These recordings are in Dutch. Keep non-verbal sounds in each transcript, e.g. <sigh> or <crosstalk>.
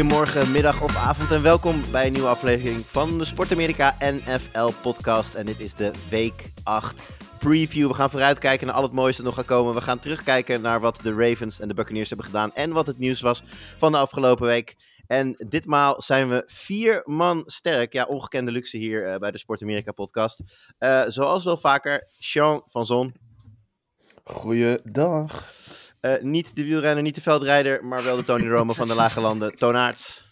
Goedemorgen, middag of avond en welkom bij een nieuwe aflevering van de Sport Amerika NFL podcast. En dit is de week 8 preview. We gaan vooruitkijken naar al het mooiste dat nog gaat komen. We gaan terugkijken naar wat de Ravens en de Buccaneers hebben gedaan en wat het nieuws was van de afgelopen week. En ditmaal zijn we vier man sterk. Ja, ongekende luxe hier eh, bij de Sport Amerika podcast. Eh, zoals wel vaker, Sean van Zon. Goeiedag. Eh, niet de wielrenner, niet de veldrijder, maar wel de Tony <laughs> Romo van de Lage Landen, Toonaerts.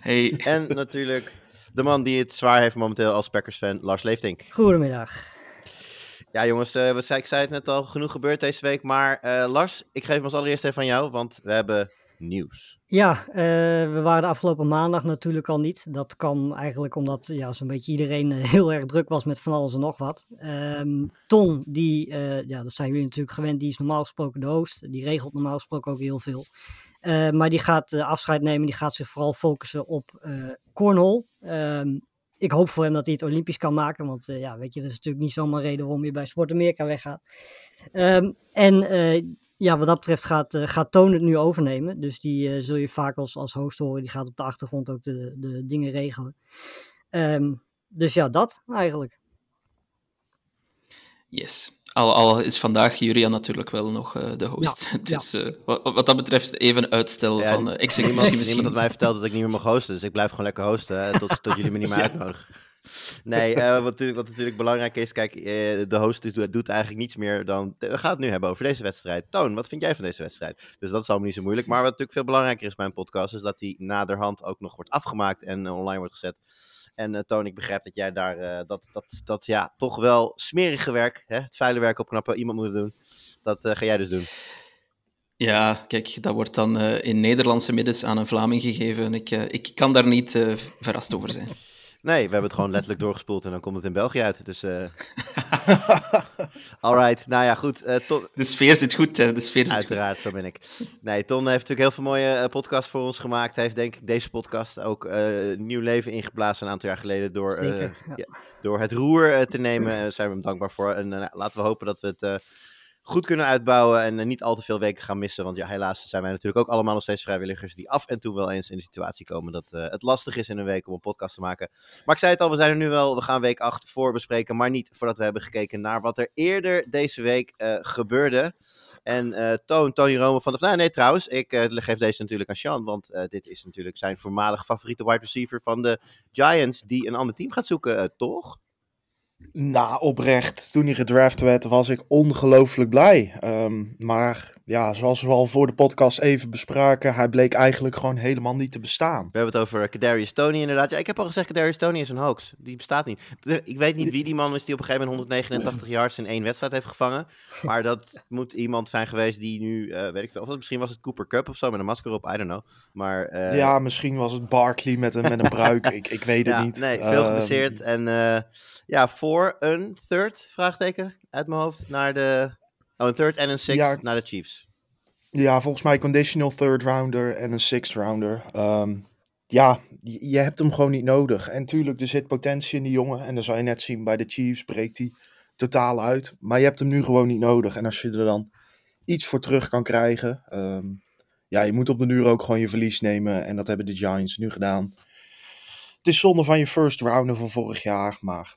Hey, En natuurlijk de man die het zwaar heeft momenteel als Packers-fan, Lars Leeftink. Goedemiddag. Ja jongens, eh, we zei, ik zei het net al, genoeg gebeurd deze week. Maar eh, Lars, ik geef hem als allereerst even aan jou, want we hebben nieuws. Ja, eh, we waren de afgelopen maandag natuurlijk al niet. Dat kwam eigenlijk omdat ja, zo'n beetje iedereen eh, <laughs> heel erg druk was met van alles en nog wat. Ehm, Ton, die, eh, ja, dat zijn jullie natuurlijk gewend, die is normaal gesproken de host. Die regelt normaal gesproken ook heel veel. Maar die gaat afscheid nemen, die gaat zich vooral focussen op cornhole. Ehm, ik hoop voor hem dat hij het Olympisch kan maken, want ja, weet je, dat is natuurlijk niet zomaar reden waarom je bij Sport Amerika weggaat. Ehm, en ja, wat dat betreft gaat, eh, gaat Toon het nu overnemen. Dus die eh, zul je vaak als, als host horen. Die gaat op de achtergrond ook de, de dingen regelen. Ehm, dus ja, dat eigenlijk. yes. Al, al is vandaag Julian natuurlijk wel nog eh, de host. <laughs> Ja, dus eh, wat, wat dat betreft even uitstel Ja, van uh, executie <laughs> Niemand, misschien. niemand had mij verteld dat ik niet meer mag hosten, dus ik blijf gewoon lekker hosten, hè, tot, tot jullie me niet meer <laughs> uitnodigen. Nee, eh, wat, natuurlijk, wat natuurlijk belangrijk is, kijk, eh, de host doet, eigenlijk niets meer dan... We gaan het nu hebben over deze wedstrijd. Toon, wat vind jij van deze wedstrijd? Dus dat is allemaal niet zo moeilijk. Maar wat natuurlijk veel belangrijker is bij een podcast, is dat die naderhand ook nog wordt afgemaakt en eh, online wordt gezet. En Toon, ik begrijp dat jij daar, dat, dat, dat ja, toch wel smerige werk, hè, het vuile werk opknappen, iemand moet doen. Dat ga jij dus doen. Ja, kijk, dat wordt dan in Nederlandse middens aan een Vlaming gegeven. En ik, ik kan daar niet verrast over zijn. Nee, we hebben het gewoon letterlijk <laughs> doorgespoeld en dan komt het in België uit. Dus, eh <laughs> alright, nou ja, goed. eh, Ton, De sfeer zit goed, hè. De sfeer zit uiteraard, zo ben ik. Nee, Ton heeft natuurlijk heel veel mooie eh, podcasts voor ons gemaakt. Hij heeft denk ik deze podcast ook eh, nieuw leven ingeblazen een aantal jaar geleden door, eh, Zeker, ja. ja, door het roer te nemen. Daar zijn we hem dankbaar voor. En laten we hopen dat we het eh, goed kunnen uitbouwen en eh, niet al te veel weken gaan missen. Want ja, helaas zijn wij natuurlijk ook allemaal nog steeds vrijwilligers die af en toe wel eens in de situatie komen dat eh, het lastig is in een week om een podcast te maken. Maar ik zei het al, we zijn er nu wel. We gaan week 8 voor bespreken, maar niet voordat we hebben gekeken naar wat er eerder deze week eh, gebeurde. En Toon, Tony Romo van de... Nou, nee, trouwens, ik geef deze natuurlijk aan Sean, want dit is natuurlijk zijn voormalig favoriete wide receiver van de Giants, die een ander team gaat zoeken, toch? Nou, oprecht, toen hij gedraft werd, was ik ongelooflijk blij. Ehm, maar ja, zoals we al voor de podcast even bespraken, hij bleek eigenlijk gewoon helemaal niet te bestaan. We hebben het over Kadarius Tony inderdaad. Ja, ik heb al gezegd, Kadarius Tony is een hoax. Die bestaat niet. Ik weet niet wie die man is die op een gegeven moment 189 yards in één wedstrijd heeft gevangen. Maar dat <laughs> moet iemand zijn geweest die nu, eh, weet ik veel, of misschien was het Cooper Cup of zo met een masker op, I don't know. Maar eh, ja, misschien was het Barkley met een, met een bruik, ik, ik weet het ja, niet. Nee, veel Ehm, geblesseerd. En eh, ja, voor een third, vraagteken, uit mijn hoofd, naar de... Oh, een third en een sixth Ja. naar de Chiefs. Ja, volgens mij conditional third rounder en een sixth rounder. Ehm, ja, je, je hebt hem gewoon niet nodig. En tuurlijk, er zit potentie in die jongen. En dan zal je net zien bij de Chiefs, breekt hij totaal uit. Maar je hebt hem nu gewoon niet nodig. En als je er dan iets voor terug kan krijgen. ehm, ja, je moet op de duur ook gewoon je verlies nemen. En dat hebben de Giants nu gedaan. Het is zonde van je first rounder van vorig jaar. Maar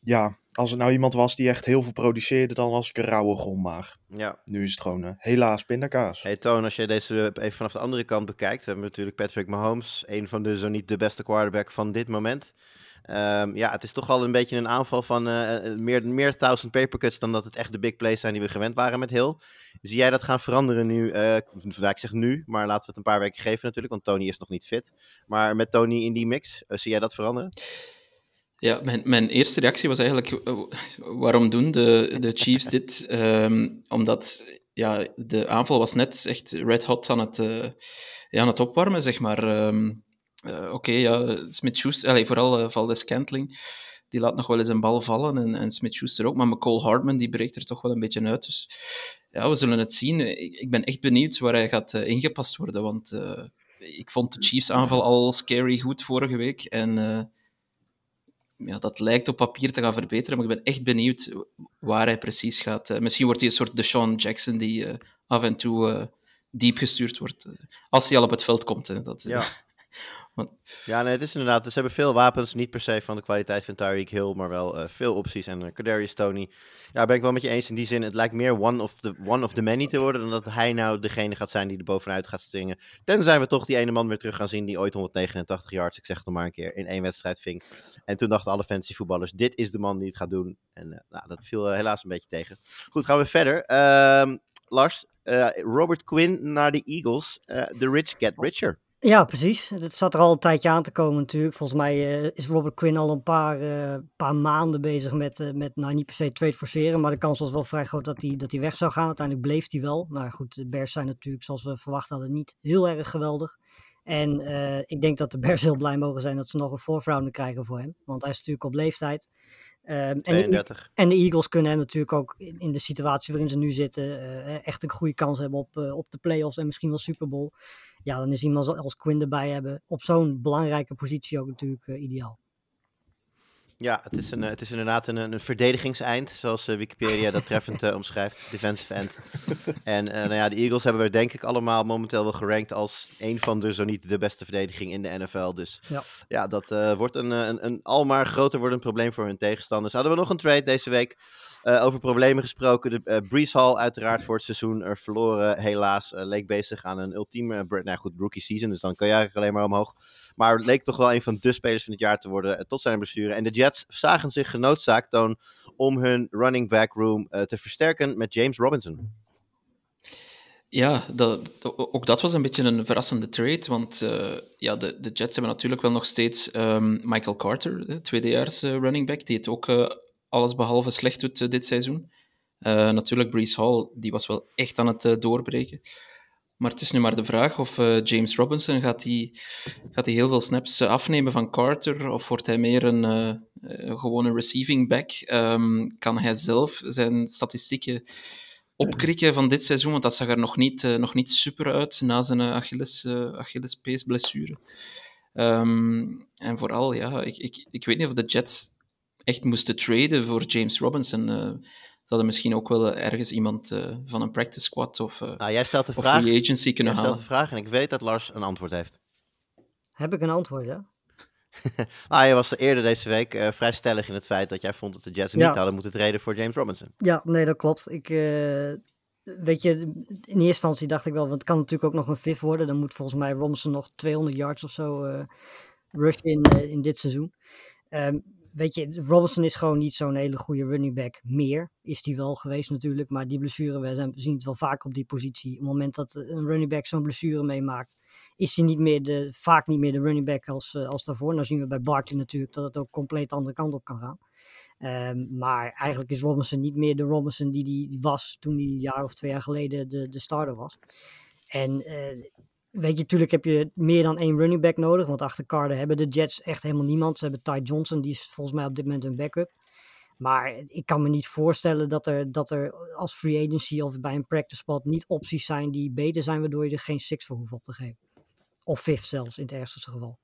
ja, als het nou iemand was die echt heel veel produceerde, dan was ik een rauwe gom. Maar Ja. nu is het gewoon eh, helaas pindakaas. Hey Toon, als je deze even vanaf de andere kant bekijkt, we hebben natuurlijk Patrick Mahomes, een van de zo niet de beste quarterback van dit moment. Ehm, ja, het is toch al een beetje een aanval van eh, meer, meer thousand papercuts dan dat het echt de big plays zijn die we gewend waren met Hill. Zie jij dat gaan veranderen nu? nou, ik zeg nu, maar laten we het een paar weken geven natuurlijk, want Tony is nog niet fit. Maar met Tony in die mix, zie jij dat veranderen? Ja, mijn, mijn eerste reactie was eigenlijk, eh, waarom doen de, de Chiefs dit? <laughs> Ehm, omdat ja, de aanval was net echt red hot aan het, uh, ja, aan het opwarmen, zeg maar. Um, uh, Oké, ja, Smith-Schuster, vooral uh, Valdes Scantling, die laat nog wel eens een bal vallen en, en Smith-Schuster ook, maar McCall Hardman, die breekt er toch wel een beetje uit. Dus ja, we zullen het zien. Ik, ik ben echt benieuwd waar hij gaat ingepast worden, want ik vond de Chiefs aanval al scary goed vorige week en ja, dat lijkt op papier te gaan verbeteren, maar ik ben echt benieuwd waar hij precies gaat. Uh, misschien wordt hij een soort Deshaun Jackson die uh, af en toe uh, diep gestuurd wordt. als hij al op het veld komt. Hè, dat, ja. <laughs> Ja, nee, het is inderdaad. Ze hebben veel wapens, niet per se van de kwaliteit van Tyreek Hill, maar wel uh, veel opties. En uh, Kadarius Tony, ja, ben ik wel met je eens in die zin. Het lijkt meer one of, the, one of the many te worden, dan dat hij nou degene gaat zijn die er bovenuit gaat stingen. Tenzij we toch die ene man weer terug gaan zien die ooit 189 yards, ik zeg het nog maar een keer, in één wedstrijd ving. En toen dachten alle fantasy voetballers, dit is de man die het gaat doen. En uh, nou, dat viel helaas een beetje tegen. Goed, gaan we verder. Ehm, Lars, Robert Quinn naar de Eagles. the rich get richer. Ja, precies. Het zat er al een tijdje aan te komen natuurlijk. Volgens mij uh, is Robert Quinn al een paar, uh, paar maanden bezig met, uh, met, nou niet per se trade forceren, maar de kans was wel vrij groot dat hij, dat hij weg zou gaan. Uiteindelijk bleef hij wel. Nou goed, de Bears zijn natuurlijk, zoals we verwacht hadden, niet heel erg geweldig. En ik denk dat de Bears heel blij mogen zijn dat ze nog een rounder krijgen voor hem. Want hij is natuurlijk op leeftijd. Um, en, de, en, de Eagles kunnen hem natuurlijk ook in, in de situatie waarin ze nu zitten echt een goede kans hebben op, op de playoffs en misschien wel Super Bowl ja, dan is iemand als Quinn erbij hebben op zo'n belangrijke positie ook natuurlijk uh, ideaal. Ja, het is, een, het is inderdaad een, een verdedigingseind, zoals uh, Wikipedia dat treffend uh, omschrijft. <laughs> Defensive end. En nou ja, de Eagles hebben we denk ik allemaal momenteel wel gerankt als een van de, zo niet de beste verdediging in de NFL. Dus ja, ja dat wordt een, een, een almaar groter wordend probleem voor hun tegenstanders. Hadden we nog een trade deze week. Uh, over problemen gesproken. De, uh, Breeze Hall uiteraard voor het seizoen er verloren. Helaas leek bezig aan een ultieme nou goed, rookie season. Dus dan kan je eigenlijk alleen maar omhoog. Maar leek toch wel een van de spelers van het jaar te worden tot zijn blessure. En de Jets zagen zich genoodzaakt dan om hun running back room te versterken met James Robinson. Ja, dat, ook dat was een beetje een verrassende trade. Want ja, de, de Jets hebben natuurlijk wel nog steeds um, Michael Carter, tweedejaars uh, running back, die het ook alles behalve slecht doet uh, dit seizoen. Uh, natuurlijk, Brees Hall, die was wel echt aan het uh, doorbreken. Maar het is nu maar de vraag of James Robinson, gaat hij gaat heel veel snaps afnemen van Carter? Of wordt hij meer een gewone receiving back? Um, kan hij zelf zijn statistieken opkrikken van dit seizoen? Want dat zag er nog niet, nog niet super uit na zijn Achilles, Achillespees blessure. Um, en vooral, ja, ik, ik, ik weet niet of de Jets echt moesten traden voor James Robinson, uh, zouden misschien ook wel ergens iemand uh, van een practice squad of, uh, nou, jij stelt de vraag, free agency kunnen jij halen. stelt de vraag en ik weet dat Lars een antwoord heeft. Heb ik een antwoord, ja? <laughs> nou, je was eerder deze week uh, vrij stellig in het feit dat jij vond dat de Jets ja. niet hadden moeten treden voor James Robinson. Ja, nee, dat klopt. Ik, uh, weet je, in eerste instantie dacht ik wel, want het kan natuurlijk ook nog een fifth worden. Dan moet volgens mij Robinson nog 200 yards of zo uh, rushen in, in dit seizoen. Um, weet je, Robinson is gewoon niet zo'n hele goede running back meer. Is die wel geweest natuurlijk, maar die blessure, we zien het wel vaak op die positie. Op het moment dat een running back zo'n blessure meemaakt, is hij niet meer de, vaak niet meer de running back als, uh, als daarvoor. Nou zien we bij Barkley natuurlijk dat het ook compleet de andere kant op kan gaan. Um, maar eigenlijk is Robinson niet meer de Robinson die hij was toen hij een jaar of twee jaar geleden de, de starter was. En uh, Weet je, natuurlijk heb je meer dan één running back nodig. Want achter Carter hebben de Jets echt helemaal niemand. Ze hebben Ty Johnson, die is volgens mij op dit moment een backup. Maar ik kan me niet voorstellen dat er, dat er als free agency of bij een practice spot niet opties zijn die beter zijn, waardoor je er geen six voor hoeft op te geven. Of fifth zelfs, in het ergste geval.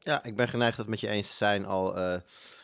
Ja, ik ben geneigd dat met je eens te zijn. Al uh,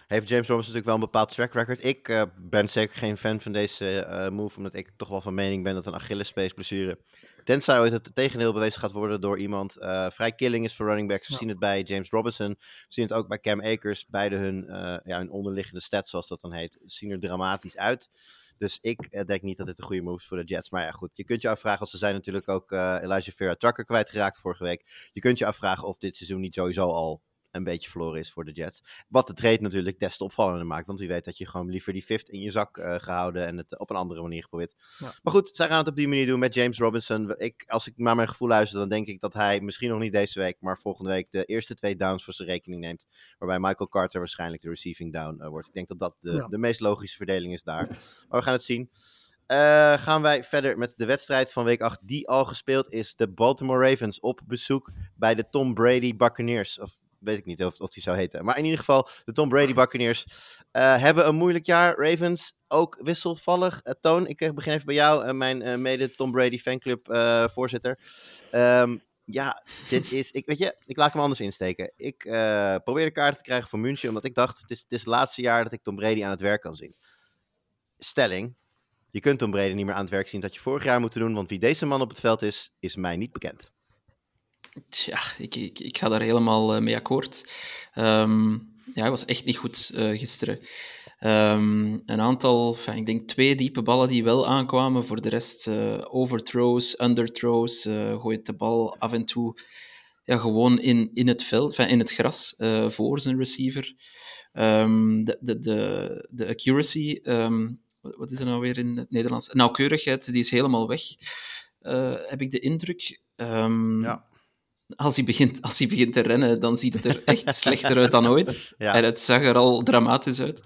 heeft James Robinson natuurlijk wel een bepaald track record. Ik uh, ben zeker geen fan van deze uh, move, omdat ik toch wel van mening ben dat een Achillespees blessure Tenzij ooit het tegendeel bewezen gaat worden door iemand. Uh, vrij killing is voor running backs. We ja. zien het bij James Robinson. We zien het ook bij Cam Akers. Beide hun, ja, hun onderliggende stats, zoals dat dan heet, zien er dramatisch uit. Dus ik denk niet dat dit een goede move is voor de Jets. Maar ja, goed. Je kunt je afvragen, als ze zijn natuurlijk ook Elijah Vera Tucker kwijtgeraakt vorige week. Je kunt je afvragen of dit seizoen niet sowieso al een beetje verloren is voor de Jets. Wat de trade natuurlijk des te opvallender maakt. Want wie weet dat je gewoon liever die fifth in je zak uh, gehouden en het op een andere manier geprobeerd. Ja. Maar goed, zij gaan het op die manier doen met James Robinson. Ik, als ik naar mijn gevoel luister, dan denk ik dat hij misschien nog niet deze week, maar volgende week de eerste twee downs voor zijn rekening neemt. Waarbij Michael Carter waarschijnlijk de receiving down uh, wordt. Ik denk dat dat de, ja. de meest logische verdeling is daar. Maar we gaan het zien. Uh, gaan wij verder met de wedstrijd van week 8 die al gespeeld is. De Baltimore Ravens op bezoek bij de Tom Brady Buccaneers. Of weet ik niet of, of die zou heten. Maar in ieder geval, de Tom Brady Buccaneers uh, hebben een moeilijk jaar. Ravens ook wisselvallig. Uh, Toon, ik begin even bij jou, mijn mede Tom Brady fanclub voorzitter. Um, ja, dit is. Ik, weet je, ik laat hem anders insteken. Ik uh, probeer de kaarten te krijgen voor München, omdat ik dacht: het is, het is het laatste jaar dat ik Tom Brady aan het werk kan zien. Stelling: je kunt Tom Brady niet meer aan het werk zien dat je vorig jaar moeten doen, want wie deze man op het veld is, is mij niet bekend. Tja, ik, ik, ik ga daar helemaal uh, mee akkoord. Um, ja, hij was echt niet goed uh, gisteren. Um, een aantal, enfin, ik denk twee diepe ballen die wel aankwamen. Voor de rest uh, overthrows, underthrows, gooit de bal af en toe ja, gewoon in, in het veld, enfin, in het gras voor zijn receiver. Um, de, de, de, de accuracy, wat is er nou weer in het Nederlands? Nauwkeurigheid, die is helemaal weg, heb ik de indruk. ja als hij, begint, als hij begint te rennen, dan ziet het er echt <laughs> slechter uit dan ooit. Ja. En het zag er al dramatisch uit.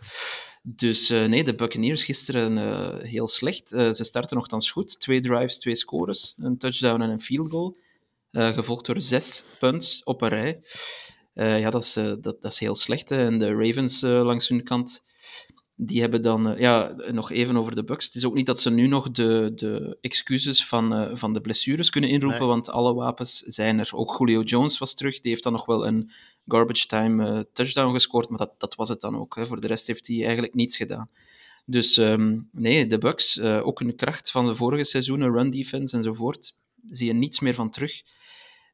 Dus uh, nee, de Buccaneers gisteren uh, heel slecht. Uh, ze starten nogthans goed. Twee drives, twee scores. Een touchdown en een field goal. gevolgd door zes punts op een rij. ja, dat is, dat, dat, is heel slecht. Hè. En de Ravens langs hun kant die hebben dan, uh, ja, nog even over de Bucks. Het is ook niet dat ze nu nog de, de excuses van, uh, van de blessures kunnen inroepen, nee. want alle wapens zijn er. Ook Julio Jones was terug, die heeft dan nog wel een garbage time uh, touchdown gescoord, maar dat, dat was het dan ook. Hè. Voor de rest heeft hij eigenlijk niets gedaan. Dus um, nee, de Bucks, ook een kracht van de vorige seizoenen, run defense enzovoort, zie je niets meer van terug.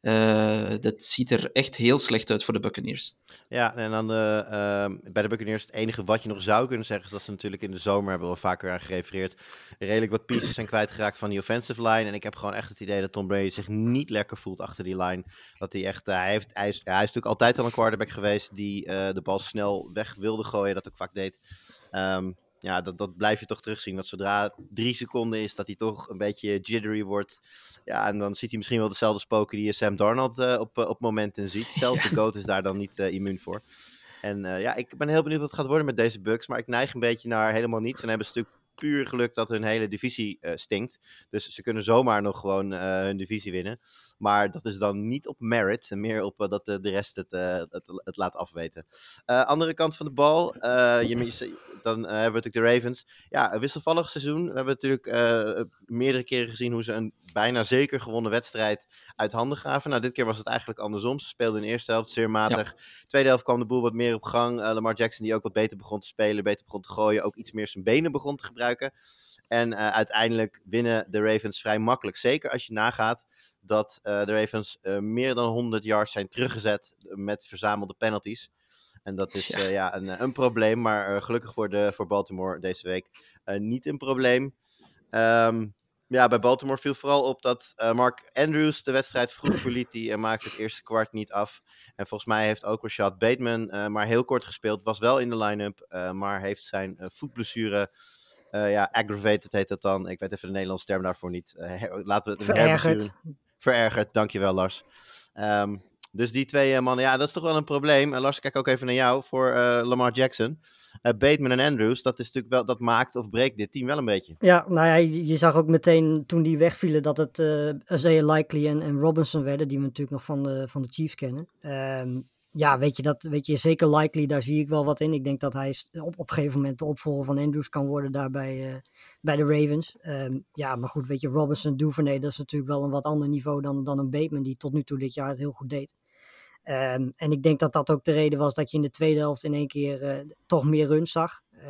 Uh, dat ziet er echt heel slecht uit voor de Buccaneers. Ja, en dan de, uh, bij de Buccaneers het enige wat je nog zou kunnen zeggen... is dat ze natuurlijk in de zomer, hebben we vaker aan gerefereerd... redelijk wat pieces zijn kwijtgeraakt van die offensive line. En ik heb gewoon echt het idee dat Tom Brady zich niet lekker voelt achter die line. Dat hij echt... Uh, hij, heeft, hij, is, natuurlijk altijd al een quarterback geweest... die de bal snel weg wilde gooien, dat ook vaak deed. Um, ja, dat, dat blijf je toch terugzien. Dat zodra drie seconden is, dat hij toch een beetje jittery wordt. Ja, en dan ziet hij misschien wel dezelfde spoken die je Sam Darnold uh, op, op momenten ziet. <laughs> Zelfs ja. de GOAT is daar dan niet uh, immuun voor. En uh, ja, ik ben heel benieuwd wat het gaat worden met deze Bucks. Maar ik neig een beetje naar helemaal niets. En hebben stuk puur geluk dat hun hele divisie stinkt. Dus ze kunnen zomaar nog gewoon hun divisie winnen. Maar dat is dan niet op merit, meer op uh, dat de, de rest het, uh, het, het, laat afweten. Uh, andere kant van de bal, je, dan hebben we natuurlijk de Ravens. Ja, een wisselvallig seizoen. We hebben natuurlijk meerdere keren gezien hoe ze een bijna zeker gewonnen wedstrijd uit handen gaven. Nou, dit keer was het eigenlijk andersom. Ze speelden in de eerste helft zeer matig. Ja. Tweede helft kwam de boel wat meer op gang. Lamar Jackson die ook wat beter begon te spelen, beter begon te gooien, ook iets meer zijn benen begon te gebruiken. En uiteindelijk winnen de Ravens vrij makkelijk. Zeker als je nagaat dat uh, de Ravens uh, meer dan 100 yards zijn teruggezet met verzamelde penalties. En dat is ja. Uh, ja een, een, probleem, maar gelukkig voor, de, voor Baltimore deze week niet een probleem. Um, ja, bij Baltimore viel vooral op dat Mark Andrews de wedstrijd vroeg verliet. Die maakte het eerste kwart niet af. En volgens mij heeft ook Rashad Bateman maar heel kort gespeeld. Was wel in de line-up, maar heeft zijn voetblessure... Uh, ja, aggravated heet dat dan. Ik weet even de Nederlandse term daarvoor niet. Uh, laten we het een Verergerd. Dankjewel Lars. Um, dus die twee uh, mannen, ja, dat is toch wel een probleem. Lars, kijk ook even naar jou voor Lamar Jackson. Bateman en Andrews, dat, is natuurlijk wel, dat maakt of breekt dit team wel een beetje. Ja, nou ja, je, zag ook meteen toen die wegvielen dat het Isaiah Likely en, en Robinson werden, die we natuurlijk nog van de, van de Chiefs kennen. Um, ja, weet je, dat, weet je, zeker likely, daar zie ik wel wat in. Ik denk dat hij op, op een gegeven moment de opvolger van Andrews kan worden daar bij, uh, bij de Ravens. Um, ja, maar goed, weet je, Robinson, Duvernay, dat is natuurlijk wel een wat ander niveau dan, dan een Bateman, die tot nu toe dit jaar het heel goed deed. Um, en ik denk dat dat ook de reden was dat je in de tweede helft in één keer uh, toch meer runs zag. Uh,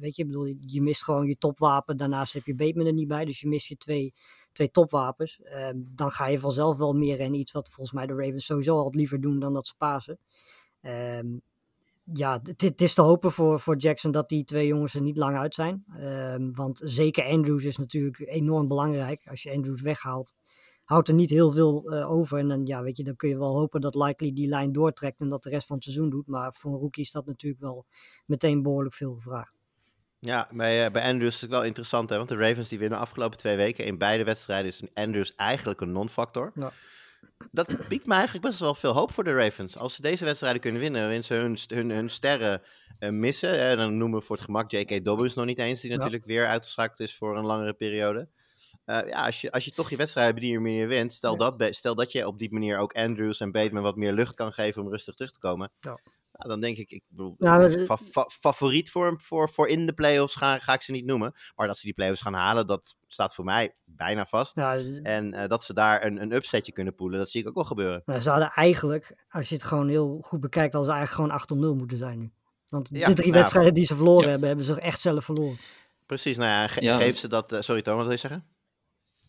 weet je, ik bedoel, je mist gewoon je topwapen. Daarnaast heb je Bateman er niet bij, dus je mist je twee, twee topwapens. Uh, dan ga je vanzelf wel meer rennen. Iets wat volgens mij de Ravens sowieso altijd liever doen dan dat ze pasen. Um, ja, het is te hopen voor, voor Jackson dat die twee jongens er niet lang uit zijn. Um, want zeker Andrews is natuurlijk enorm belangrijk. Als je Andrews weghaalt, houdt er niet heel veel eh, over. En dan, ja, weet je, dan kun je wel hopen dat Likely die lijn doortrekt en dat de rest van het seizoen doet. Maar voor een rookie is dat natuurlijk wel meteen behoorlijk veel gevraagd. Ja, bij, uh, bij Andrews is het wel interessant, hè? want de Ravens die winnen de afgelopen twee weken. In beide wedstrijden is Andrews eigenlijk een non-factor. Ja. Dat biedt me eigenlijk best wel veel hoop voor de Ravens. Als ze deze wedstrijden kunnen winnen, waarin ze hun, hun, hun sterren uh, missen. Hè? Dan noemen we voor het gemak J.K. Dobbins nog niet eens, die ja. natuurlijk weer uitgeschakeld is voor een langere periode. Uh, ja, als je, als je toch je wedstrijden op die manier wint, stel, ja. dat, stel dat je op die manier ook Andrews en Bateman wat meer lucht kan geven om rustig terug te komen. Ja. Nou, dan denk ik, ik bedoel, ja, fa fa favoriet voor, voor, voor in de playoffs ga, ga ik ze niet noemen. Maar dat ze die playoffs gaan halen, dat staat voor mij bijna vast. Ja, en uh, dat ze daar een, een upsetje kunnen poelen, dat zie ik ook wel gebeuren. Maar ze hadden eigenlijk, als je het gewoon heel goed bekijkt, hadden ze eigenlijk gewoon 8 0 moeten zijn nu. Want de drie wedstrijden die ze verloren hebben, hebben ze echt zelf verloren. Precies, nou ja, ge geef ze dat... Uh, sorry Thomas, wat wil je zeggen?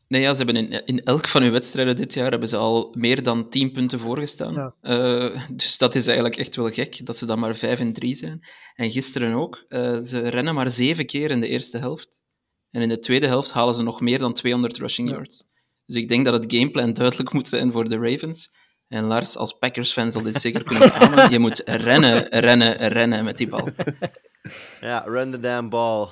Nee, ja, ze hebben in, in elk van hun wedstrijden dit jaar hebben ze al meer dan 10 punten voorgestaan. Ja. Uh, dus dat is eigenlijk echt wel gek, dat ze dan maar 5 en 3 zijn. En gisteren ook. Uh, ze rennen maar 7 keer in de eerste helft. En in de tweede helft halen ze nog meer dan 200 rushing Ja. yards. Dus ik denk dat het gameplan duidelijk moet zijn voor de Ravens. En Lars, als Packers-fan zal dit zeker kunnen <laughs> beamen. Je moet rennen, rennen, rennen met die bal. Ja, run the damn ball.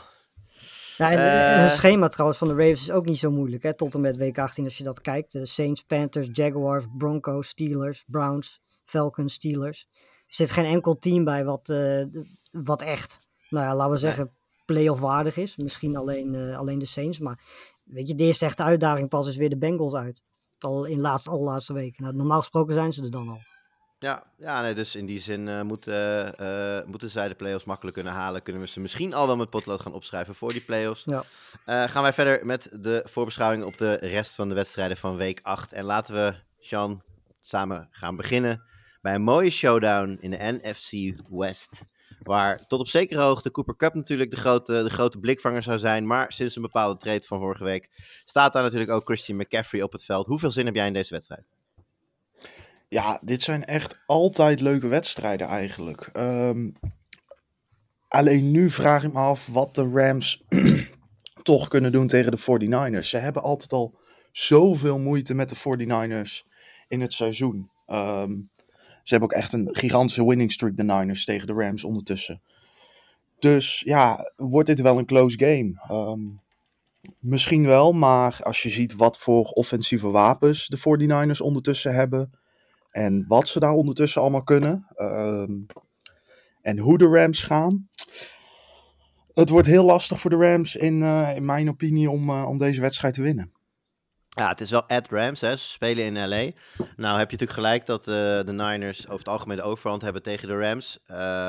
Ja, en Eh. hun schema trouwens van de Ravens is ook niet zo moeilijk, hè, tot en met week 18 als je dat kijkt. De Saints, Panthers, Jaguars, Broncos, Steelers, Browns, Falcons, Steelers. Er zit geen enkel team bij wat, eh, wat echt, nou ja, laten we zeggen, play-off waardig is. Misschien alleen, eh, alleen de Saints, maar weet je, de eerste echte uitdaging pas is weer de Bengals uit. Al in de laatste, allerlaatste weken. Nou, normaal gesproken zijn ze er dan al. Ja, ja nee, dus in die zin eh, moeten, eh, moeten zij de play-offs makkelijk kunnen halen. Kunnen we ze misschien al wel met potlood gaan opschrijven voor die play-offs. Ja. Eh, gaan wij verder met de voorbeschouwing op de rest van de wedstrijden van week 8. En laten we, Sean, samen gaan beginnen bij een mooie showdown in de NFC West. Waar tot op zekere hoogte Cooper Cup natuurlijk de grote, de grote blikvanger zou zijn. Maar sinds een bepaalde trade van vorige week staat daar natuurlijk ook Christian McCaffrey op het veld. Hoeveel zin heb jij in deze wedstrijd? Ja, dit zijn echt altijd leuke wedstrijden eigenlijk. Ehm, alleen nu vraag ik me af wat de Rams <clears throat> toch kunnen doen tegen de 49ers. Ze hebben altijd al zoveel moeite met de 49ers in het seizoen. Ehm, ze hebben ook echt een gigantische winning streak, de Niners, tegen de Rams ondertussen. Dus ja, wordt dit wel een close game? Ehm, misschien wel, maar als je ziet wat voor offensieve wapens de 49ers ondertussen hebben... En wat ze daar ondertussen allemaal kunnen. ehm, en hoe de Rams gaan. Het wordt heel lastig voor de Rams, in, eh, in mijn opinie, om, eh, om deze wedstrijd te winnen. Ja, het is wel at Rams, hè. Ze spelen in LA. Nou heb je natuurlijk gelijk dat eh, de Niners over het algemeen de overhand hebben tegen de Rams.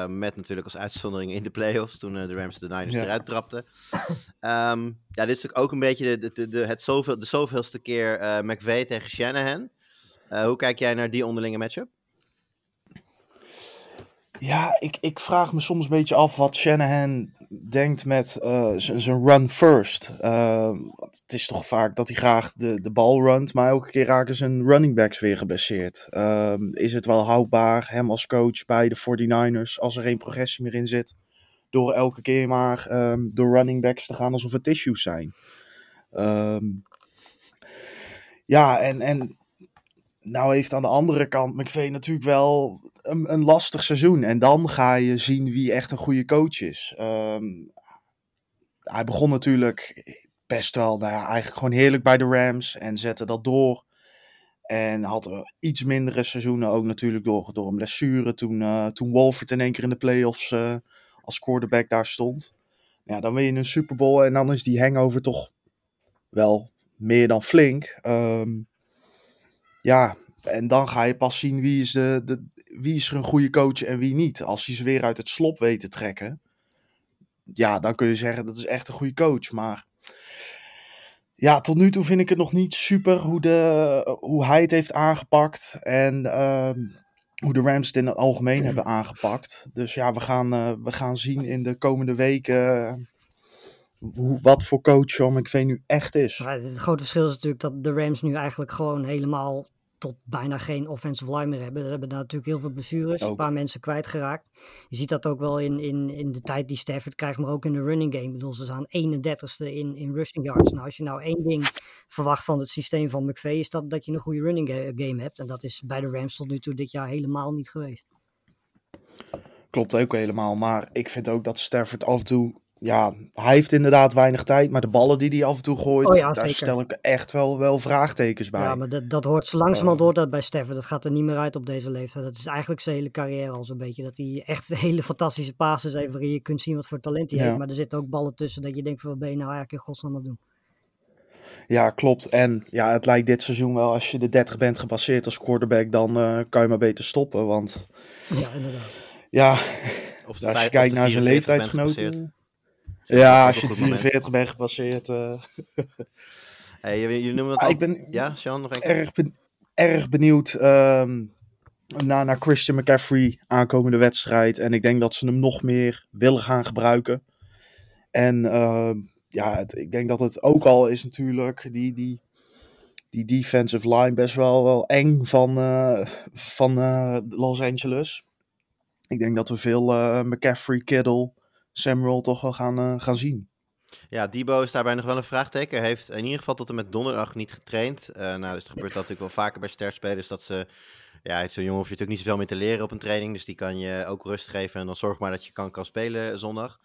Met natuurlijk als uitzondering in de playoffs, toen de Rams de Niners Ja. eruit trapten. Ehm, ja, dit is natuurlijk ook een beetje de, de, de, het zoveel, de zoveelste keer McVay tegen Shanahan. Eh, hoe kijk jij naar die onderlinge matchup? Ja, ik, ik vraag me soms een beetje af wat Shanahan denkt met z- zijn run first. Want het is toch vaak dat hij graag de, de bal runt, maar elke keer raken zijn running backs weer geblesseerd. Ehm, is het wel houdbaar, hem als coach bij de 49ers, als er geen progressie meer in zit, door elke keer maar ehm, door running backs te gaan alsof het tissues zijn? Ehm, ja, en, en nou heeft aan de andere kant McVay natuurlijk wel een, een lastig seizoen. En dan ga je zien wie echt een goede coach is. Ehm, hij begon natuurlijk best wel, nou eigenlijk gewoon heerlijk bij de Rams. En zette dat door. En had er iets mindere seizoenen ook natuurlijk door, door een blessure. Toen, eh, toen Wolford in één keer in de playoffs eh als quarterback daar stond. Ja, dan win je een Super Bowl en dan is die hangover toch wel meer dan flink. Ehm, ja, en dan ga je pas zien wie is, de, de, wie is er een goede coach en wie niet. Als hij ze weer uit het slop weet te trekken, ja, dan kun je zeggen dat is echt een goede coach. Maar ja, tot nu toe vind ik het nog niet super hoe, de, hoe hij het heeft aangepakt. En ehm, hoe de Rams het in het algemeen hebben <clears throat> aangepakt. Dus ja, we gaan, eh, we gaan zien in de komende weken hoe, wat voor coach Sean McVay nu echt is. Het grote verschil is natuurlijk dat de Rams nu eigenlijk gewoon helemaal tot bijna geen offensive line meer hebben. Ze hebben daar natuurlijk heel veel blessures, een paar mensen kwijtgeraakt. Je ziet dat ook wel in, in, in de tijd die Stafford krijgt, maar ook in de running game. Ik bedoel, ze staan 31ste in, in rushing yards. Nou, als je nou één ding verwacht van het systeem van McVay, is dat dat je een goede running ga- game hebt. En dat is bij de Rams tot nu toe dit jaar helemaal niet geweest. Klopt ook helemaal. Maar ik vind ook dat Stafford af en toe. Ja, hij heeft inderdaad weinig tijd. Maar de ballen die hij af en toe gooit. Oh ja, daar zeker. stel ik echt wel, wel vraagtekens bij. Ja, maar dat, dat hoort, zo langzamerhand Eh. hoort dat bij Stafford. Dat gaat er niet meer uit op deze leeftijd. Dat is eigenlijk zijn hele carrière al zo'n beetje. Dat hij echt <laughs> hele fantastische passes heeft waarin je kunt zien wat voor talent hij Ja. heeft. Maar er zitten ook ballen tussen dat je denkt van wat ben je nou eigenlijk in godsnaam aan het doen. Ja, klopt. En ja, het lijkt dit seizoen wel. Als je de 30 bent gepasseerd als quarterback. Dan eh, kan je maar beter stoppen. Want Ja, inderdaad. ja, Of de als je kijkt naar zijn 44 bent leeftijdsgenoten. Ja, als je op de een goed moment. 44 bent gepasseerd. eh, <laughs> Hey, jullie jullie noemen het Ah, al... ik ben Ja, Sean, nog erg, ben- erg benieuwd ehm, naar, naar Christian McCaffrey aankomende wedstrijd. En ik denk dat ze hem nog meer willen gaan gebruiken. En ehm, ja, het, ik denk dat het ook al is natuurlijk die, die, die defensive line best wel, wel eng van, eh, van eh, Los Angeles. Ik denk dat we veel McCaffrey, Kittle, Samuel toch wel gaan, eh, gaan zien. Ja, Debo is daarbij nog wel een vraagteken. Hij heeft in ieder geval tot en met donderdag niet getraind. Eh, nou, dus er gebeurt dat natuurlijk wel vaker bij sterspelers. Dat ze, ja, zo'n jongen hoef je natuurlijk niet zoveel meer te leren op een training. Dus die kan je ook rust geven. En dan zorg maar dat je kan, kan spelen zondag.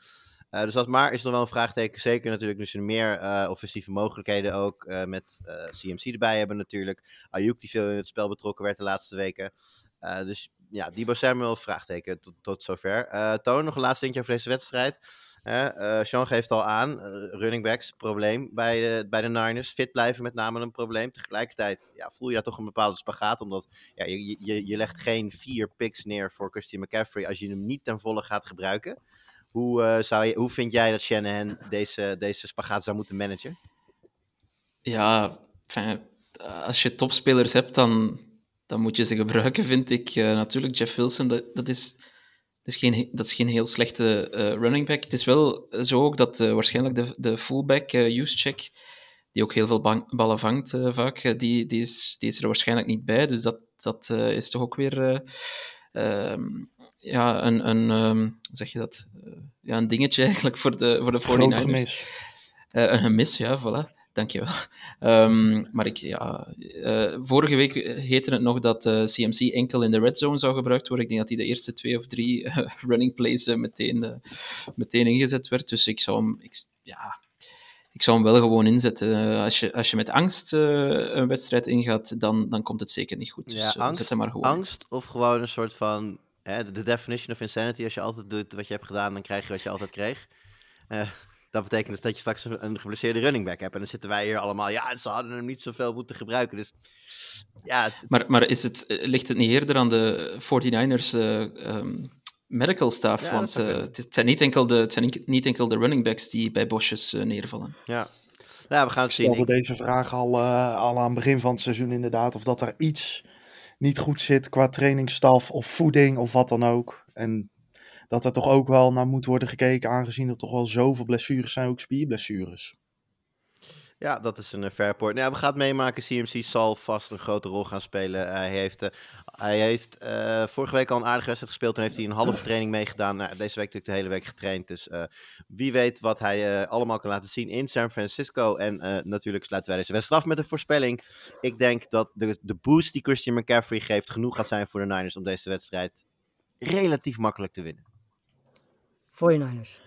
Eh, dus dat maar is nog wel een vraagteken. Zeker natuurlijk nu ze meer offensieve mogelijkheden ook met CMC erbij hebben natuurlijk. Ayuk die veel in het spel betrokken werd de laatste weken. Dus ja, Debo Samuel, vraagteken tot, tot zover. Eh Toon, nog een laatste dingetje over deze wedstrijd. Hè, eh, Sean geeft al aan, eh, running backs, probleem bij de, bij de Niners. Fit blijven met name een probleem. Tegelijkertijd ja, voel je daar toch een bepaalde spagaat. Omdat ja, je, je, je legt geen vier picks neer voor Christian McCaffrey als je hem niet ten volle gaat gebruiken. Hoe, zou je, hoe vind jij dat Shanahan deze, deze spagaat zou moeten managen? Ja, als je topspelers hebt, dan, dan moet je ze gebruiken, vind ik. Eh, natuurlijk, Jeff Wilson, dat, dat, is, dat, is geen, dat is geen heel slechte eh, running back. Het is wel zo ook dat eh, waarschijnlijk de, de fullback, uh, die ook heel veel bang, ballen vangt vaak, die, die, is, die is er waarschijnlijk niet bij. Dus dat, dat is toch ook weer eh, ehm, ja, een, een, um, hoe zeg je dat? Uh, ja, een dingetje eigenlijk voor de, voor de 49ers. Groot gemis. Uh, een gemis, ja, voilà. Dankjewel. Um, maar ik, ja, uh, vorige week heette het nog dat uh, CMC enkel in de red zone zou gebruikt worden. Ik denk dat hij de eerste twee of drie uh, <laughs> running plays meteen, meteen ingezet werd. Dus ik zou hem, ik, ja, ik zou hem wel gewoon inzetten. als, je, als je met angst een wedstrijd ingaat, dan, dan komt het zeker niet goed. Dus ja, angst, zet hem maar gewoon. Angst of gewoon een soort van de definition of insanity. Als je altijd doet wat je hebt gedaan, dan krijg je wat je altijd kreeg. Dat betekent dus dat je straks een geblesseerde running back hebt. En dan zitten wij hier allemaal, ja, ze hadden hem niet zoveel moeten gebruiken. Dus ja. Maar, maar is het, ligt het niet eerder aan de 49ers uh, um, medical staff? Ja, Want uh, het, zijn niet enkel de, het zijn niet enkel de running backs die bij bosjes uh, neervallen. Ja. ja, we gaan het Ik stelde zien. deze vraag al, uh, al aan het begin van het seizoen inderdaad. Of dat er iets niet goed zit qua trainingsstaf of voeding of wat dan ook. En dat er toch ook wel naar moet worden gekeken, aangezien er toch wel zoveel blessures zijn, ook spierblessures. Ja, dat is een fair point. Nou, we gaan het meemaken. CMC zal vast een grote rol gaan spelen. Hij heeft, uh, hij heeft uh, vorige week al een aardige wedstrijd gespeeld. Toen heeft hij een halve training meegedaan. Nou, deze week natuurlijk de hele week getraind. Dus wie weet wat hij allemaal kan laten zien in San Francisco. En natuurlijk sluiten wij deze wedstrijd af met een voorspelling. Ik denk dat de, de boost die Christian McCaffrey geeft genoeg gaat zijn voor de Niners om deze wedstrijd relatief makkelijk te winnen. 49ers.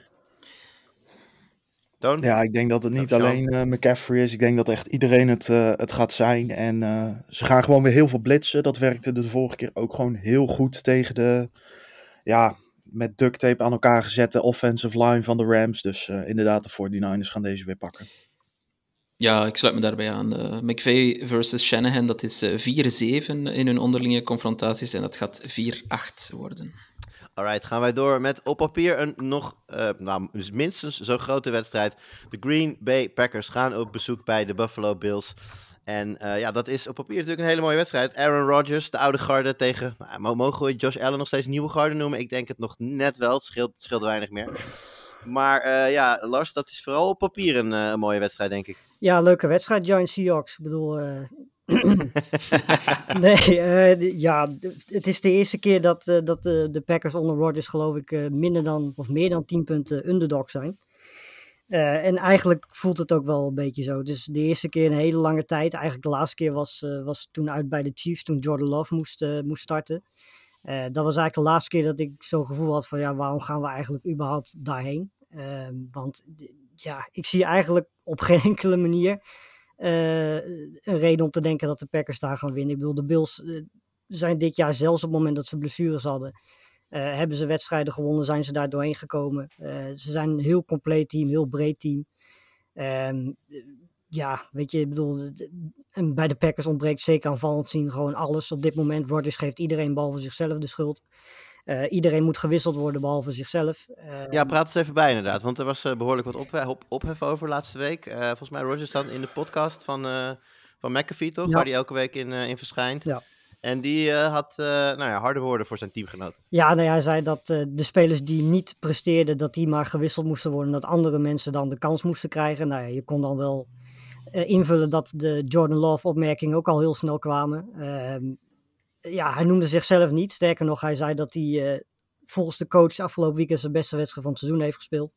Toon? Ja, ik denk dat het niet Dat alleen uh, McCaffrey is. Ik denk dat echt iedereen het, uh, het gaat zijn. En uh, ze gaan gewoon weer heel veel blitsen. Dat werkte de vorige keer ook gewoon heel goed tegen de... Ja, met duct tape aan elkaar gezette offensive line van de Rams. Dus inderdaad, de 49ers gaan deze weer pakken. Ja, ik sluit me daarbij aan. Uh, McVay versus Shanahan, dat is uh, 4-7 in hun onderlinge confrontaties en dat gaat 4-8 worden. Alright, gaan wij door met op papier een nog, uh, nou, minstens zo grote wedstrijd. De Green Bay Packers gaan op bezoek bij de Buffalo Bills. En uh, ja, dat is op papier natuurlijk een hele mooie wedstrijd. Aaron Rodgers, de oude garde, tegen, nou, mogen we Josh Allen nog steeds nieuwe garde noemen? Ik denk het nog net wel, het scheelt, weinig meer. Maar uh, ja, Lars, dat is vooral op papier een, mooie wedstrijd, denk ik. Ja, leuke wedstrijd, Giants Seahawks. Ik bedoel, <laughs> nee, uh, ja, het is de eerste keer dat, uh, dat uh, de Packers onder Rodgers geloof ik minder dan, of meer dan 10 punten underdog zijn. en eigenlijk voelt het ook wel een beetje zo. Dus de eerste keer in een hele lange tijd, eigenlijk de laatste keer was, was toen uit bij de Chiefs, toen Jordan Love moest, moest starten. dat was eigenlijk de laatste keer dat ik zo'n gevoel had van ja, waarom gaan we eigenlijk überhaupt daarheen? Ehm, want ja, ik zie eigenlijk op geen <laughs> enkele manier uh, een reden om te denken dat de Packers daar gaan winnen. Ik bedoel, de Bills uh, zijn dit jaar zelfs op het moment dat ze blessures hadden, uh, hebben ze wedstrijden gewonnen, zijn ze daar doorheen gekomen. ze zijn een heel compleet team, heel breed team. Um, ja, weet je, ik bedoel, en bij de Packers ontbreekt zeker aanvallend zien gewoon alles. Op dit moment, Rodgers geeft iedereen behalve zichzelf de schuld. Uh, iedereen moet gewisseld worden behalve zichzelf. Uh, ja, praat eens even bij inderdaad. Want er was uh, behoorlijk wat op, op, ophef over laatste week. volgens mij Rogers dan in de podcast van, van McAfee, toch? Ja. Waar hij elke week in, in verschijnt. Ja. En die had nou ja, harde woorden voor zijn teamgenoot. Ja, nou ja, hij zei dat de spelers die niet presteerden, dat die maar gewisseld moesten worden. Dat andere mensen dan de kans moesten krijgen. Nou ja, je kon dan wel invullen dat de Jordan Love opmerkingen ook al heel snel kwamen. Ja, hij noemde zichzelf niet. Sterker nog, hij zei dat hij uh, volgens de coach afgelopen weekend zijn beste wedstrijd van het seizoen heeft gespeeld.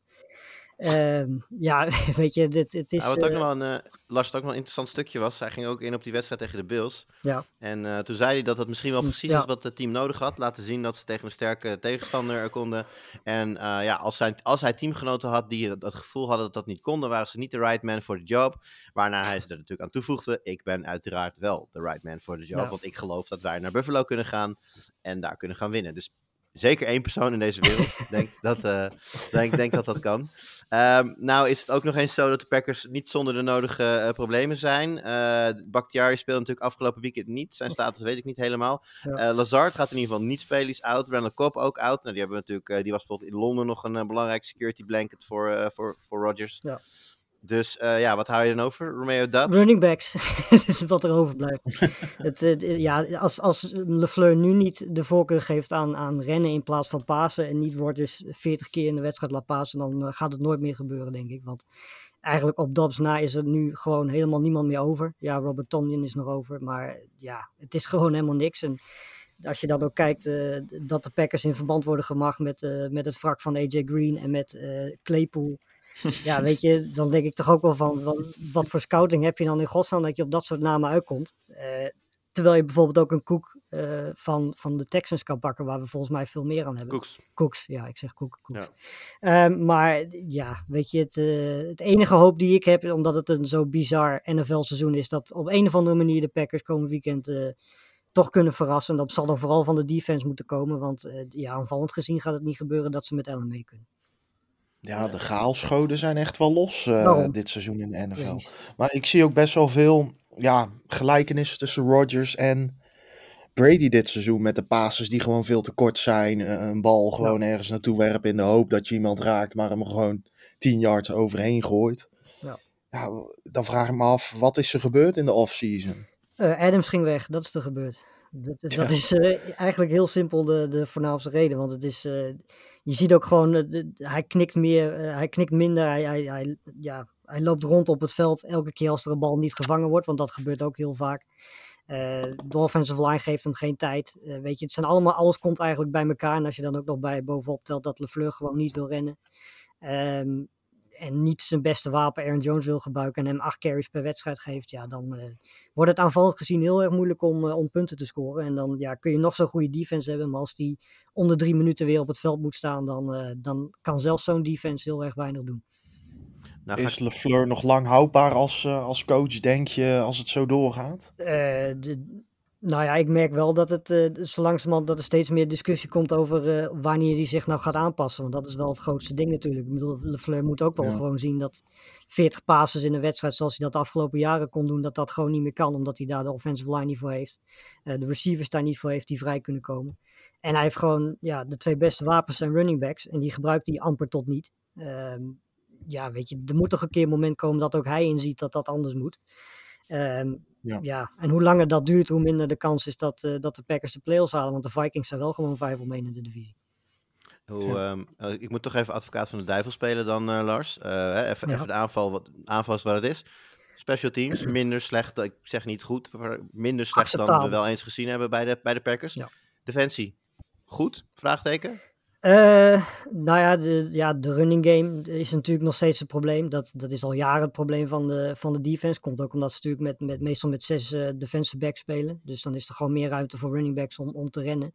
Um, ja, <laughs> weet je, dit, het is... Ja, wat ook uh, nog wel een, uh, Lars, ook nog een interessant stukje was, hij ging ook in op die wedstrijd tegen de Bills. Ja. En uh, toen zei hij dat dat misschien wel precies ja. is wat het team nodig had. Laten zien dat ze tegen een sterke tegenstander konden. En ja, als, zijn, als hij teamgenoten had die dat, gevoel hadden dat dat niet konden, waren ze niet de right man voor de job. Waarna hij ze er natuurlijk aan toevoegde, ik ben uiteraard wel de right man voor de job. Ja. Want ik geloof dat wij naar Buffalo kunnen gaan en daar kunnen gaan winnen. Dus zeker één persoon in deze wereld <laughs> denk dat, uh, denk, denk dat dat kan. Um, nou is het ook nog eens zo dat de Packers niet zonder de nodige uh, problemen zijn. Uh, Bakhtiari speelde natuurlijk afgelopen weekend niet. Zijn status weet ik niet helemaal. Ja. Lazard gaat in ieder geval niet spelen, is out. Randall Cobb ook out. Nou, die, hebben natuurlijk, die was bijvoorbeeld in Londen nog een belangrijk security blanket voor, voor, voor Rodgers. Ja. Dus uh, ja, wat hou je dan over? Romeo Dubs? Running backs. <laughs> dat is wat er overblijft. <laughs> het, het, ja, als, als LeFleur nu niet de voorkeur geeft aan, aan rennen in plaats van pasen en niet wordt dus 40 keer in de wedstrijd laat pasen, dan uh, gaat het nooit meer gebeuren, denk ik. Want eigenlijk op Dobbs na is er nu gewoon helemaal niemand meer over. Ja, Robert Tonyan is nog over, maar ja, het is gewoon helemaal niks. En als je dan ook kijkt uh, dat de Packers in verband worden gemaakt met, met het wrak van AJ Green en met Claypool <laughs> ja, weet je, dan denk ik toch ook wel van, wat, wat voor scouting heb je dan in godsnaam dat je op dat soort namen uitkomt. Terwijl je bijvoorbeeld ook een koek van, van de Texans kan pakken, waar we volgens mij veel meer aan hebben. Koeks. Koeks, ja, ik zeg koek, koeks. Ja. Uh, maar ja, weet je, het, het enige hoop die ik heb, omdat het een zo bizar NFL-seizoen is, dat op een of andere manier de Packers komend weekend toch kunnen verrassen. Dat zal dan vooral van de defense moeten komen, want ja, aanvallend gezien gaat het niet gebeuren dat ze met Allen mee kunnen. Ja, de gaalschoden zijn echt wel los uh, dit seizoen in de NFL. Maar ik zie ook best wel veel ja, gelijkenissen tussen Rodgers en Brady dit seizoen. Met de passes die gewoon veel te kort zijn. Een bal gewoon ja. ergens naartoe werpen in de hoop dat je iemand raakt, maar hem gewoon 10 yards overheen gooit. Ja. ja. dan vraag ik me af, wat is er gebeurd in de offseason? Uh, Adams ging weg, dat is er gebeurd. Dat, dat ja. is uh, eigenlijk heel simpel de, de voornaamste reden. Want het is, uh, je ziet ook gewoon, hij knikt meer, hij knikt minder. Hij, hij, hij, ja, hij loopt rond op het veld elke keer als er een bal niet gevangen wordt. Want dat gebeurt ook heel vaak. de offensive line geeft hem geen tijd. weet je, het zijn allemaal, alles komt eigenlijk bij elkaar. En als je dan ook nog bij bovenop telt dat LeFleur gewoon niet wil rennen. Um, en niet zijn beste wapen Aaron Jones wil gebruiken en hem acht carries per wedstrijd geeft, ja, dan uh, wordt het aanvallend gezien heel erg moeilijk om, uh, om punten te scoren. En dan ja, kun je nog zo'n goede defense hebben, maar als die onder drie minuten weer op het veld moet staan, dan, uh, dan kan zelfs zo'n defense heel erg weinig doen. Nou, is LeFleur nog lang houdbaar als, als coach, denk je, als het zo doorgaat? de, nou ja, ik merk wel dat het uh, zo langzamerhand dat er steeds meer discussie komt over uh, wanneer hij zich nou gaat aanpassen. Want dat is wel het grootste ding natuurlijk. Ik bedoel, LeFleur moet ook wel ja. gewoon zien dat 40 passes in een wedstrijd zoals hij dat de afgelopen jaren kon doen, dat dat gewoon niet meer kan. Omdat hij daar de offensive line niet voor heeft. Uh, de receivers daar niet voor heeft die vrij kunnen komen. En hij heeft gewoon, ja, de twee beste wapens zijn running backs. En die gebruikt hij amper tot niet. Ehm, ja, weet je, er moet toch een keer een moment komen dat ook hij inziet dat dat anders moet. Um, ja. ja. en hoe langer dat duurt, hoe minder de kans is dat, uh, dat de Packers de playoffs halen. Want de Vikings zijn wel gewoon vijf om één in de divisie. Hoe, ja. um, uh, ik moet toch even advocaat van de duivel spelen dan, uh, Lars. even, ja. even de aanval, wat, aanval is wat het is. Special teams, minder slecht, ik zeg niet goed, maar minder slecht dan we wel eens gezien hebben bij de, bij de Packers. Ja. Defensie, goed? Vraagteken? Eh, nou ja de, ja, de running game is natuurlijk nog steeds een probleem. Dat, dat is al jaren het probleem van de, van de defense. Komt ook omdat ze natuurlijk met, met, meestal met zes eh, defensive backs spelen. Dus dan is er gewoon meer ruimte voor running backs om, om te rennen.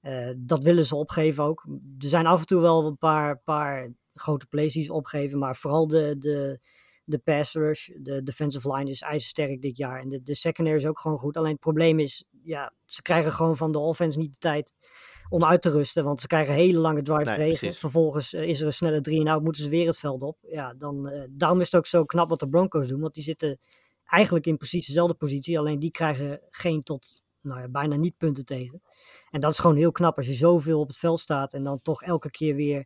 Eh, dat willen ze opgeven ook. Er zijn af en toe wel een paar, paar grote plays die ze opgeven. Maar vooral de, de, de pass rush, de defensive line is ijzersterk dit jaar. En de, de secondary is ook gewoon goed. Alleen het probleem is, ja, ze krijgen gewoon van de offense niet de tijd om uit te rusten. Want ze krijgen hele lange drive Nee, tegen. Vervolgens eh, is er een snelle 3 en out, moeten ze weer het veld op. Ja, dan, eh, daarom is het ook zo knap wat de Broncos doen. Want die zitten eigenlijk in precies dezelfde positie. Alleen die krijgen geen tot nou ja, bijna niet punten tegen. En dat is gewoon heel knap als je zoveel op het veld staat. En dan toch elke keer weer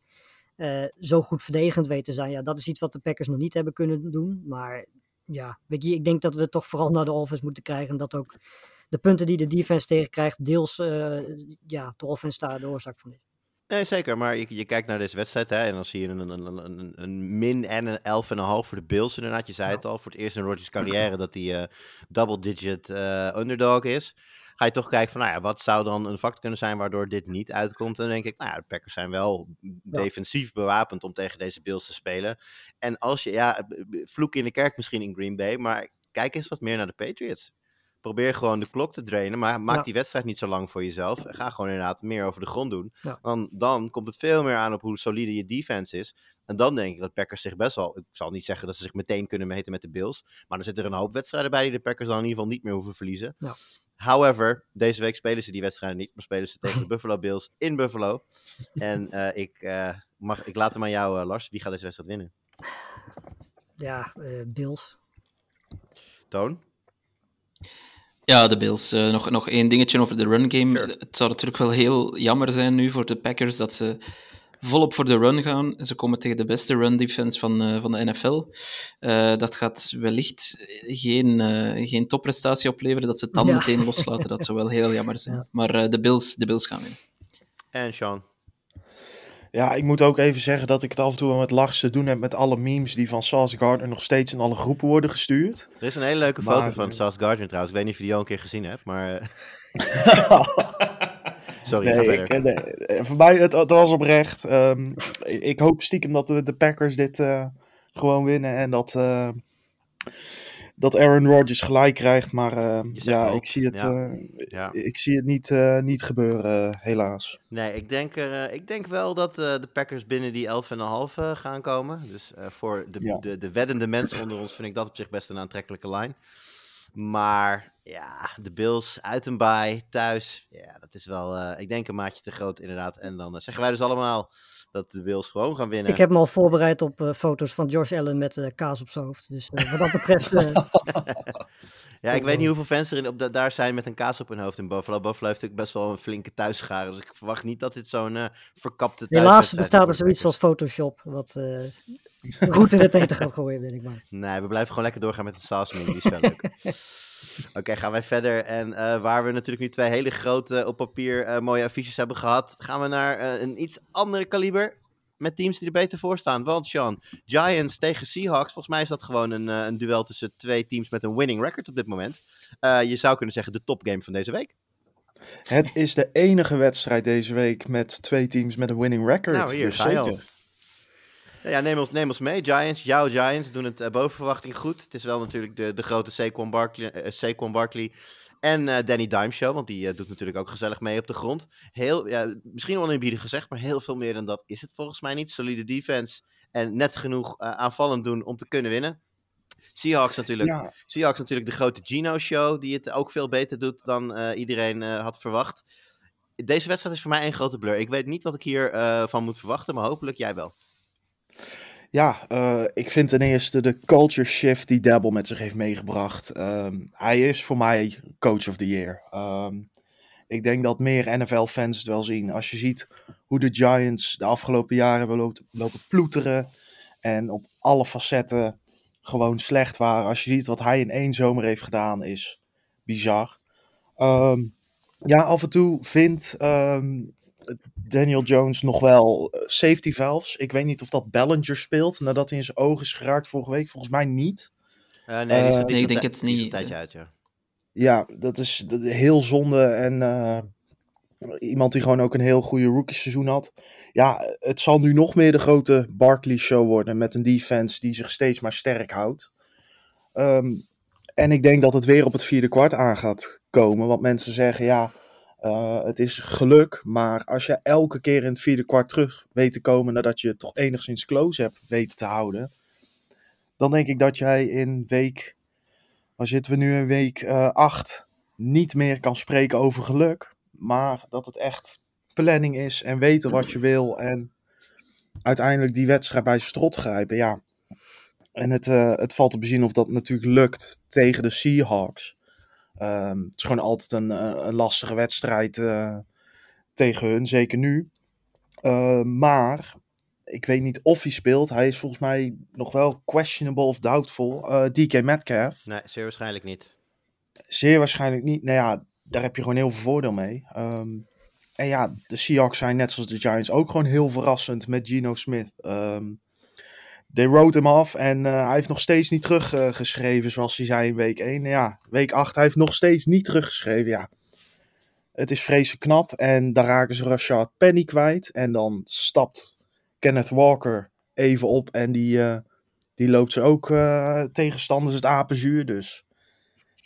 eh, zo goed verdedigend weet te zijn. Ja, dat is iets wat de Packers nog niet hebben kunnen doen. Maar ja, weet je, ik denk dat we toch vooral naar de offense moeten krijgen. En dat ook de punten die de defense tegenkrijgt, deels eh, ja, de offense daar de oorzaak van is. Nee, zeker. Maar je, je kijkt naar deze wedstrijd hè, en dan zie je een, een, een, een, een min en een 11,5 voor de Bills inderdaad. Je zei het al, voor het eerst in Rodgers carrière dat hij eh, double-digit eh, underdog is. Ga je toch kijken van, nou ja, wat zou dan een factor kunnen zijn waardoor dit niet uitkomt? En dan denk ik, nou ja, de Packers zijn wel defensief bewapend om tegen deze Bills te spelen. En als je, ja, vloek in de kerk misschien in Green Bay, maar kijk eens wat meer naar de Patriots. Probeer gewoon de klok te drainen, maar maak Ja. die wedstrijd niet zo lang voor jezelf. En Ga gewoon inderdaad meer over de grond doen. Ja. Dan, dan komt het veel meer aan op hoe solide je defense is. En dan denk ik dat Packers zich best wel... Ik zal niet zeggen dat ze zich meteen kunnen meten met de Bills. Maar dan zitten er een hoop wedstrijden bij die de Packers dan in ieder geval niet meer hoeven verliezen. Ja. However, deze week spelen ze die wedstrijden niet. Maar spelen ze <laughs> tegen de Buffalo Bills in Buffalo. En eh, ik, eh, mag, ik laat hem aan jou, eh, Lars. Wie gaat deze wedstrijd winnen? Ja, Bills. Toon? Ja, de Bills. Eh, nog, nog één dingetje over de run game. Sure. Het zou natuurlijk wel heel jammer zijn nu voor de Packers dat ze volop voor de run gaan. Ze komen tegen de beste run defense van, eh, van de NFL. Eh, dat gaat wellicht geen, eh, geen topprestatie opleveren dat ze het dan Ja. meteen loslaten. Dat zou wel heel jammer zijn. Maar eh, de, Bills, de Bills gaan winnen. En Sean? Ja, ik moet ook even zeggen dat ik het af en toe wel met lach te doen heb met alle memes die van Sauce Gardner nog steeds in alle groepen worden gestuurd. Er is een hele leuke Maar- foto van Sauce Gardner trouwens. Ik weet niet of je die al een keer gezien hebt, maar... eh, <laughs> Sorry, Nee, ik, eh, nee, eh, voor mij, het, het was oprecht. Ehm, ik, hoop stiekem dat de, de Packers dit eh, gewoon winnen en dat, eh, dat Aaron Rodgers gelijk krijgt. Maar eh, ja, ik zie het, ja. eh, Ja. ik zie het niet, eh, niet gebeuren, helaas. Nee, ik denk, er, ik denk wel dat de Packers binnen die 11,5 eh gaan komen. Dus voor de, Ja. de, de weddende mensen onder ons vind ik dat op zich best een aantrekkelijke lijn. Maar ja, de Bills uit een baai, thuis. Ja, dat is wel, ik denk een maatje te groot inderdaad. En dan zeggen wij dus allemaal dat de Bills gewoon gaan winnen. Ik heb me al voorbereid op eh, foto's van Josh Allen met eh, kaas op zijn hoofd. Dus eh, wat dat betreft, <laughs> eh, <laughs> Ja, ik weet niet hoeveel fans er in, op da- daar zijn met een kaas op hun hoofd in Buffalo. Buffalo heeft natuurlijk best wel een flinke thuisschare. Dus ik verwacht niet dat dit zo'n verkapte helaas bestaat er zoiets als Photoshop. Wat eh <laughs> goed in het eten gaat gooien, weet ik maar. Nee, we blijven gewoon lekker doorgaan met de menu. Die is wel leuk. <laughs> Oké, gaan wij verder. En eh, waar we natuurlijk nu twee hele grote op papier eh, mooie affiches hebben gehad, gaan we naar eh, een iets andere kaliber. Met teams die er beter voor staan. Want Sean, Giants tegen Seahawks. Volgens mij is dat gewoon een, eh, een duel tussen twee teams met een winning record op dit moment. Eh, je zou kunnen zeggen de topgame van deze week. Het is de enige wedstrijd deze week met twee teams met een winning record. Nou, hier dus ga je al. Ja, neem ons, neem ons mee. Giants, jouw Giants doen het eh, boven verwachting goed. Het is wel natuurlijk de, de grote Saquon Barkley, eh, Saquon Barkley en eh, Danny Dime show, want die eh, doet natuurlijk ook gezellig mee op de grond. Heel, ja, misschien oneerbiedig gezegd, maar heel veel meer dan dat is het volgens mij niet. Solide defense en net genoeg eh, aanvallend doen om te kunnen winnen. Seahawks natuurlijk, Ja, Seahawks natuurlijk de grote Gino show, die het ook veel beter doet dan eh, iedereen eh, had verwacht. Deze wedstrijd is voor mij één grote blur. Ik weet niet wat ik hier eh, van moet verwachten, maar hopelijk jij wel. Ja, eh, ik vind ten eerste de culture shift die Dabble met zich heeft meegebracht. Ehm, hij is voor mij coach of the year. Ehm, ik denk dat meer NFL-fans het wel zien. Als je ziet hoe de Giants de afgelopen jaren hebben lopen, ploeteren. En op alle facetten gewoon slecht waren. Als je ziet wat hij in één zomer heeft gedaan, is bizar. Ehm, ja, af en toe vindt ehm, Daniel Jones nog wel eh, safety valves. Ik weet niet of dat Bellinger speelt nadat hij in zijn ogen is geraakt vorige week. Volgens mij niet. Eh, nee, die is, Eh, die Nee, ik denk het is een niet. tijdje uit, ja. Ja, dat is, dat heel zonde. En eh, iemand die gewoon ook een heel goede rookie seizoen had. Ja, het zal nu nog meer de grote Barkley show worden. Met een defense die zich steeds maar sterk houdt. Ehm, en ik denk dat het weer op het vierde kwart aan gaat komen. Want mensen zeggen ja, eh, het is geluk. Maar als je elke keer in het vierde kwart terug weet te komen nadat je het toch enigszins close hebt weten te houden. Dan denk ik dat jij in week dan zitten we nu in week 8 niet meer kan spreken over geluk. Maar dat het echt planning is en weten wat je wil. En uiteindelijk die wedstrijd bij strot grijpen. Ja. En het, eh, het valt te bezien of dat natuurlijk lukt tegen de Seahawks. Ehm, het is gewoon altijd een, eh, een lastige wedstrijd eh, tegen hun, zeker nu. Eh, maar ik weet niet of hij speelt. Hij is volgens mij nog wel questionable of doubtful. Eh, DK Metcalf. Nee, zeer waarschijnlijk niet. Zeer waarschijnlijk niet. Nou ja, daar heb je gewoon heel veel voordeel mee. Ehm, en ja, de Seahawks zijn net zoals de Giants ook gewoon heel verrassend met Geno Smith. Ehm they wrote hem af en eh, hij heeft nog steeds niet teruggeschreven zoals hij zei in week 1. Ja, week 8, hij heeft nog steeds niet teruggeschreven. Ja, het is vreselijk knap. En dan raken ze Rashad Penny kwijt. En dan stapt Kenneth Walker even op en die, eh, die loopt ze ook eh, tegenstanders het apenzuur. Dus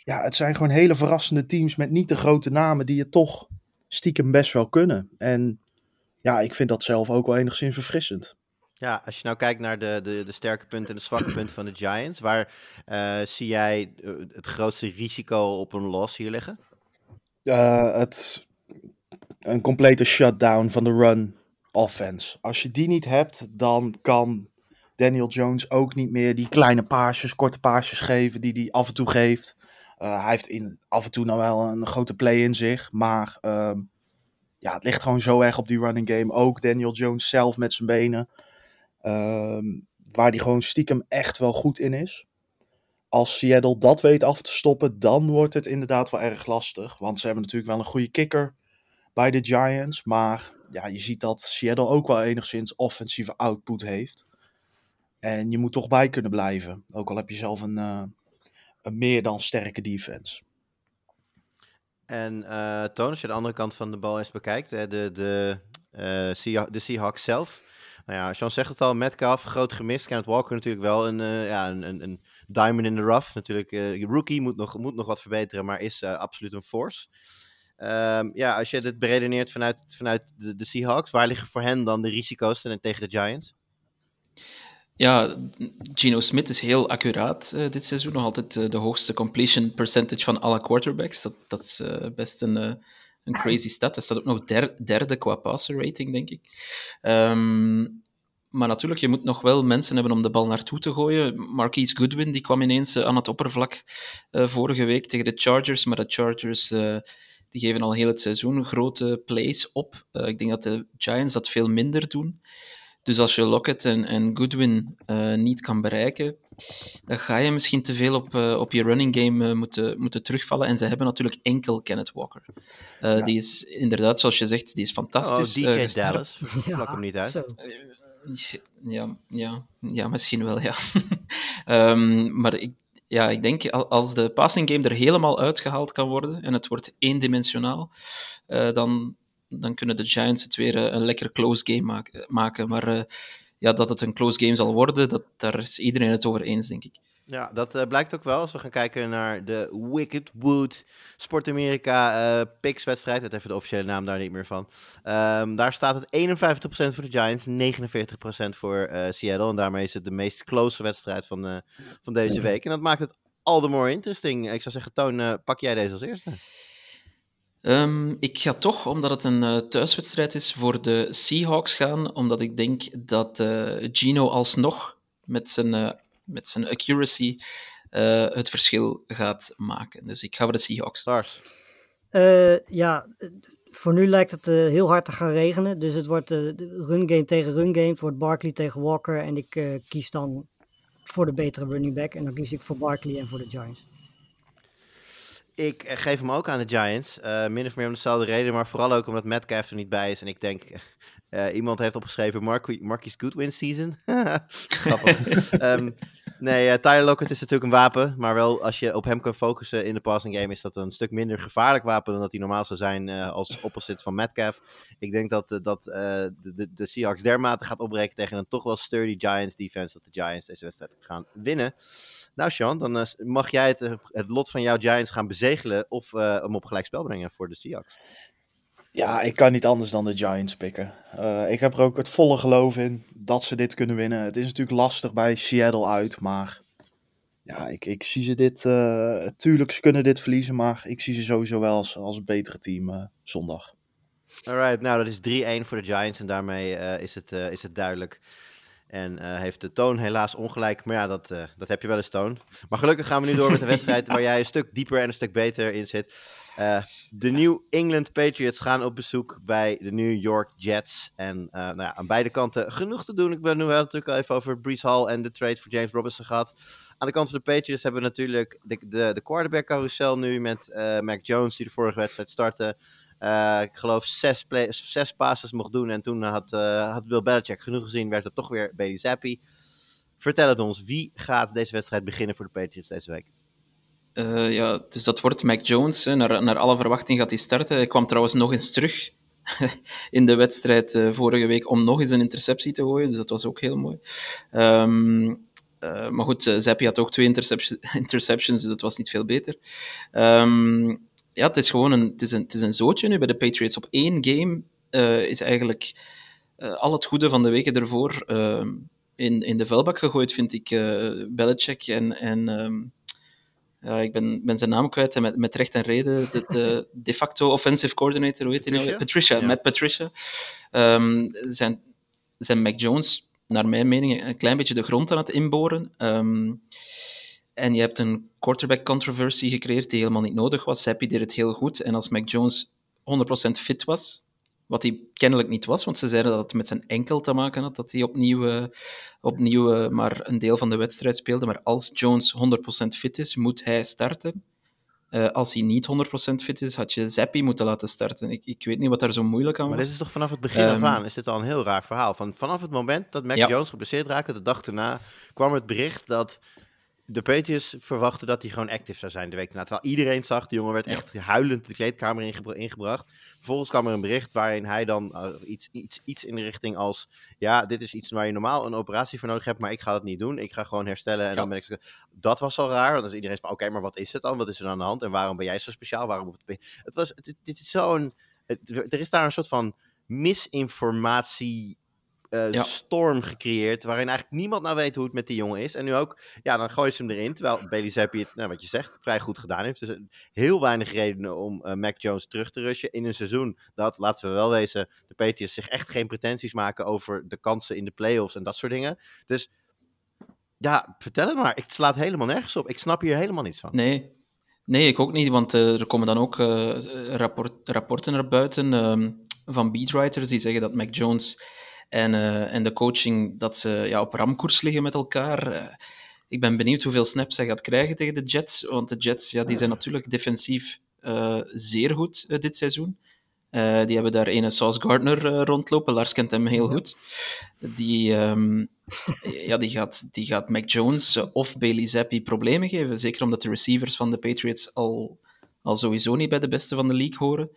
ja, het zijn gewoon hele verrassende teams met niet de grote namen die het toch stiekem best wel kunnen. En ja, ik vind dat zelf ook wel enigszins verfrissend. Ja, als je nou kijkt naar de, de, de sterke punten en de zwakke punten van de Giants, waar eh, zie jij eh, het grootste risico op een loss hier liggen? Eh, het, een complete shutdown van de run offense. Als je die niet hebt, dan kan Daniel Jones ook niet meer die kleine paasjes, korte paasjes geven die hij af en toe geeft. Hij heeft in, af en toe nou wel een grote play in zich, maar ehm, ja, het ligt gewoon zo erg op die running game. Ook Daniel Jones zelf met zijn benen, waar hij gewoon stiekem echt wel goed in is. Als Seattle dat weet af te stoppen, dan wordt het inderdaad wel erg lastig. Want ze hebben natuurlijk wel een goede kicker bij de Giants. Maar ja, je ziet dat Seattle ook wel enigszins offensieve output heeft. En je moet toch bij kunnen blijven. Ook al heb je zelf een, eh, een meer dan sterke defense. En eh Toon, als je de andere kant van de bal eens bekijkt, hè, de, de, eh, de Seahawks zelf. Nou ja, Sean zegt het al, Metcalf, groot gemist. Kenneth Walker natuurlijk wel een, eh, ja, een, een, een diamond in the rough. Natuurlijk, eh, rookie moet nog, moet nog wat verbeteren, maar is eh, absoluut een force. Ehm, ja, als je dit beredeneert vanuit, vanuit de, de Seahawks, waar liggen voor hen dan de risico's tegen de Giants? Ja, Geno Smith is heel accuraat dit seizoen. Nog altijd de hoogste completion percentage van alle quarterbacks. Dat, dat is best een, een crazy stat. Hij staat ook nog der- derde qua passer rating, denk ik. Ehm, maar natuurlijk, je moet nog wel mensen hebben om de bal naartoe te gooien. Marquise Goodwin die kwam ineens eh, aan het oppervlak eh, vorige week tegen de Chargers. Maar de Chargers eh, die geven al heel het seizoen grote plays op. Ik denk dat de Giants dat veel minder doen. Dus als je Lockett en, en Goodwin niet kan bereiken, dan ga je misschien te veel op, eh, op je running game eh, moeten, moeten terugvallen. En ze hebben natuurlijk enkel Kenneth Walker. Eh, Die is inderdaad, zoals je zegt, die is Oh, fantastisch. DJ eh, gestart. Dallas, <laughs> vlak hem niet uit. Zo. Ja, ja, ja, misschien wel, ja. <laughs> Ehm, maar ik, ja, ik denk al- als de passing game er helemaal uitgehaald kan worden en het wordt eendimensionaal, eh, dan, dan kunnen de Giants het weer een lekker close game maken. maken. Maar eh, ja, dat het een close game zal worden, dat, daar is iedereen het over eens, denk ik. Ja, dat eh, blijkt ook wel als we gaan kijken naar de Wicked Wood Sport Amerika eh Picks wedstrijd. Het even de officiële naam daar niet meer van. Ehm, daar staat het 51% voor de Giants, 49% voor eh, Seattle. En daarmee is het de meest close wedstrijd van, van deze week. En dat maakt het all the more interesting. Ik zou zeggen, Toon, pak jij deze als eerste? Ehm, ik ga toch, omdat het een eh, thuiswedstrijd is, voor de Seahawks gaan. Omdat ik denk dat eh, Gino alsnog met zijn, eh, met zijn accuracy eh, het verschil gaat maken. Dus ik ga voor de Seahawks. Stars. Eh, ja, voor nu lijkt het eh, heel hard te gaan regenen. Dus het wordt de run game tegen run game. Het wordt Barkley tegen Walker. En ik eh, kies dan voor de betere running back. En dan kies ik voor Barkley en voor de Giants. Ik geef hem ook aan de Giants. eh, min of meer om dezelfde reden, maar vooral ook omdat Metcalf er niet bij is. En ik denk, eh, iemand heeft opgeschreven Marqui- Marquis Goodwin season. <laughs> Grappig. <laughs> Ehm, Nee, eh, Tyler Lockett is natuurlijk een wapen. Maar wel als je op hem kan focussen in de passing game, is dat een stuk minder gevaarlijk wapen dan dat hij normaal zou zijn als opposite van Metcalf. Ik denk dat, dat de, de, de Seahawks dermate gaat opbreken tegen een toch wel sturdy Giants defense. Dat de Giants deze wedstrijd gaan winnen. Nou, Sean, dan eh, mag jij het, eh, het lot van jouw Giants gaan bezegelen of eh, hem op gelijk spel brengen voor de Seahawks. Ja, ik kan niet anders dan de Giants pikken. Eh, ik heb er ook het volle geloof in dat ze dit kunnen winnen. Het is natuurlijk lastig bij Seattle uit, maar ja, ik, ik zie ze dit. eh tuurlijk, ze kunnen dit verliezen, maar ik zie ze sowieso wel als, als een betere team eh, zondag. Alright, nou dat is 3-1 voor de Giants en daarmee eh, is, het, eh, is het duidelijk. En eh, heeft de toon helaas ongelijk, maar ja, dat, eh, dat heb je wel eens toon. Maar gelukkig gaan we nu door met de wedstrijd waar jij een stuk dieper en een stuk beter in zit. Eh, de New England Patriots gaan op bezoek bij de New York Jets. En nou ja, aan beide kanten genoeg te doen. Ik ben nu wel natuurlijk al even over Brees Hall en de trade voor James Robinson gehad. Aan de kant van de Patriots hebben we natuurlijk de, de, de quarterback carousel nu met Mac Jones die de vorige wedstrijd startte. Eh, ik geloof zes, play, zes passes mocht doen. En toen had, eh, had Bill Belichick genoeg gezien. Werd het toch weer Bailey Zappi. Vertel het ons. Wie gaat deze wedstrijd beginnen voor de Patriots deze week? Eh, ja, dus dat wordt Mac Jones. Naar, naar alle verwachting gaat hij starten. Hij kwam trouwens nog eens terug <laughs> in de wedstrijd vorige week om nog eens een interceptie te gooien. Dus dat was ook heel mooi. Ehm, eh, maar goed, Zappi had ook twee interception, <laughs> interceptions, dus dat was niet veel beter. Ehm, ja, het is gewoon een, het is een, het is een zootje nu bij de Patriots. Op één game uh, is eigenlijk uh, al het goede van de weken ervoor uh, in, in de vuilbak gegooid, vind ik. Belichick en, en um, uh, ik ben, ben zijn naam kwijt, en met, met recht en reden, de, de <laughs> de facto offensive coordinator, hoe heet nou? Patricia, ja. met Patricia. Um, zijn, zijn Mac Jones, naar mijn mening, een klein beetje de grond aan het inboren. Um, en je hebt een quarterback controversy gecreëerd die helemaal niet nodig was. Seppi deed het heel goed. En als Mac Jones 100% fit was, wat hij kennelijk niet was, want ze zeiden dat het met zijn enkel te maken had, dat hij opnieuw, uh, opnieuw uh, maar een deel van de wedstrijd speelde. Maar als Jones 100% fit is, moet hij starten. Uh, als hij niet 100% fit is, had je Zappi moeten laten starten. Ik, ik weet niet wat daar zo moeilijk aan was. Maar dit is toch vanaf het begin um, af aan, is dit al een heel raar verhaal. Van, vanaf het moment dat Mac ja. Jones geblesseerd raakte, de dag erna, kwam het bericht dat de Patriots verwachten dat hij gewoon active zou zijn de week daarna. Terwijl iedereen zag, de jongen werd echt ja. huilend de kleedkamer ingebra ingebracht. Vervolgens kwam er een bericht waarin hij dan uh, iets, iets, iets in de richting als... Ja, dit is iets waar je normaal een operatie voor nodig hebt, maar ik ga dat niet doen. Ik ga gewoon herstellen en ja. dan ben ik... Dat was al raar, want dan is iedereen van... Oké, okay, maar wat is het dan? Wat is er aan de hand? En waarom ben jij zo speciaal? Waarom hoeft het... het was... Dit is zo'n... Er is daar een soort van misinformatie uh, ja. storm gecreëerd. Waarin eigenlijk niemand nou weet hoe het met die jongen is. En nu ook, ja, dan gooien ze hem erin. Terwijl Bailey Zappi het, nou, wat je zegt, vrij goed gedaan heeft. Dus heel weinig redenen om uh, Mac Jones terug te rushen in een seizoen. Dat, laten we wel wezen, de Patriots zich echt geen pretenties maken over de kansen in de playoffs en dat soort dingen. Dus ja, vertel het maar. Het slaat helemaal nergens op. Ik snap hier helemaal niets van. Nee. Nee, ik ook niet, want uh, er komen dan ook rapport, rapporten naar buiten ehm, van beatwriters die zeggen dat Mac Jones en, uh, en de coaching, dat ze ja, op ramkoers liggen met elkaar. Uh, ik ben benieuwd hoeveel snaps hij gaat krijgen tegen de Jets, want de Jets ja, die zijn natuurlijk defensief uh, zeer goed dit seizoen. die hebben daar ene Sauce Gardner rondlopen, Lars kent hem heel goed. Die, um, <laughs> ja, die, gaat, die gaat Mac Jones of Bailey Zappi problemen geven, zeker omdat de receivers van de Patriots al, al sowieso niet bij de beste van de league horen.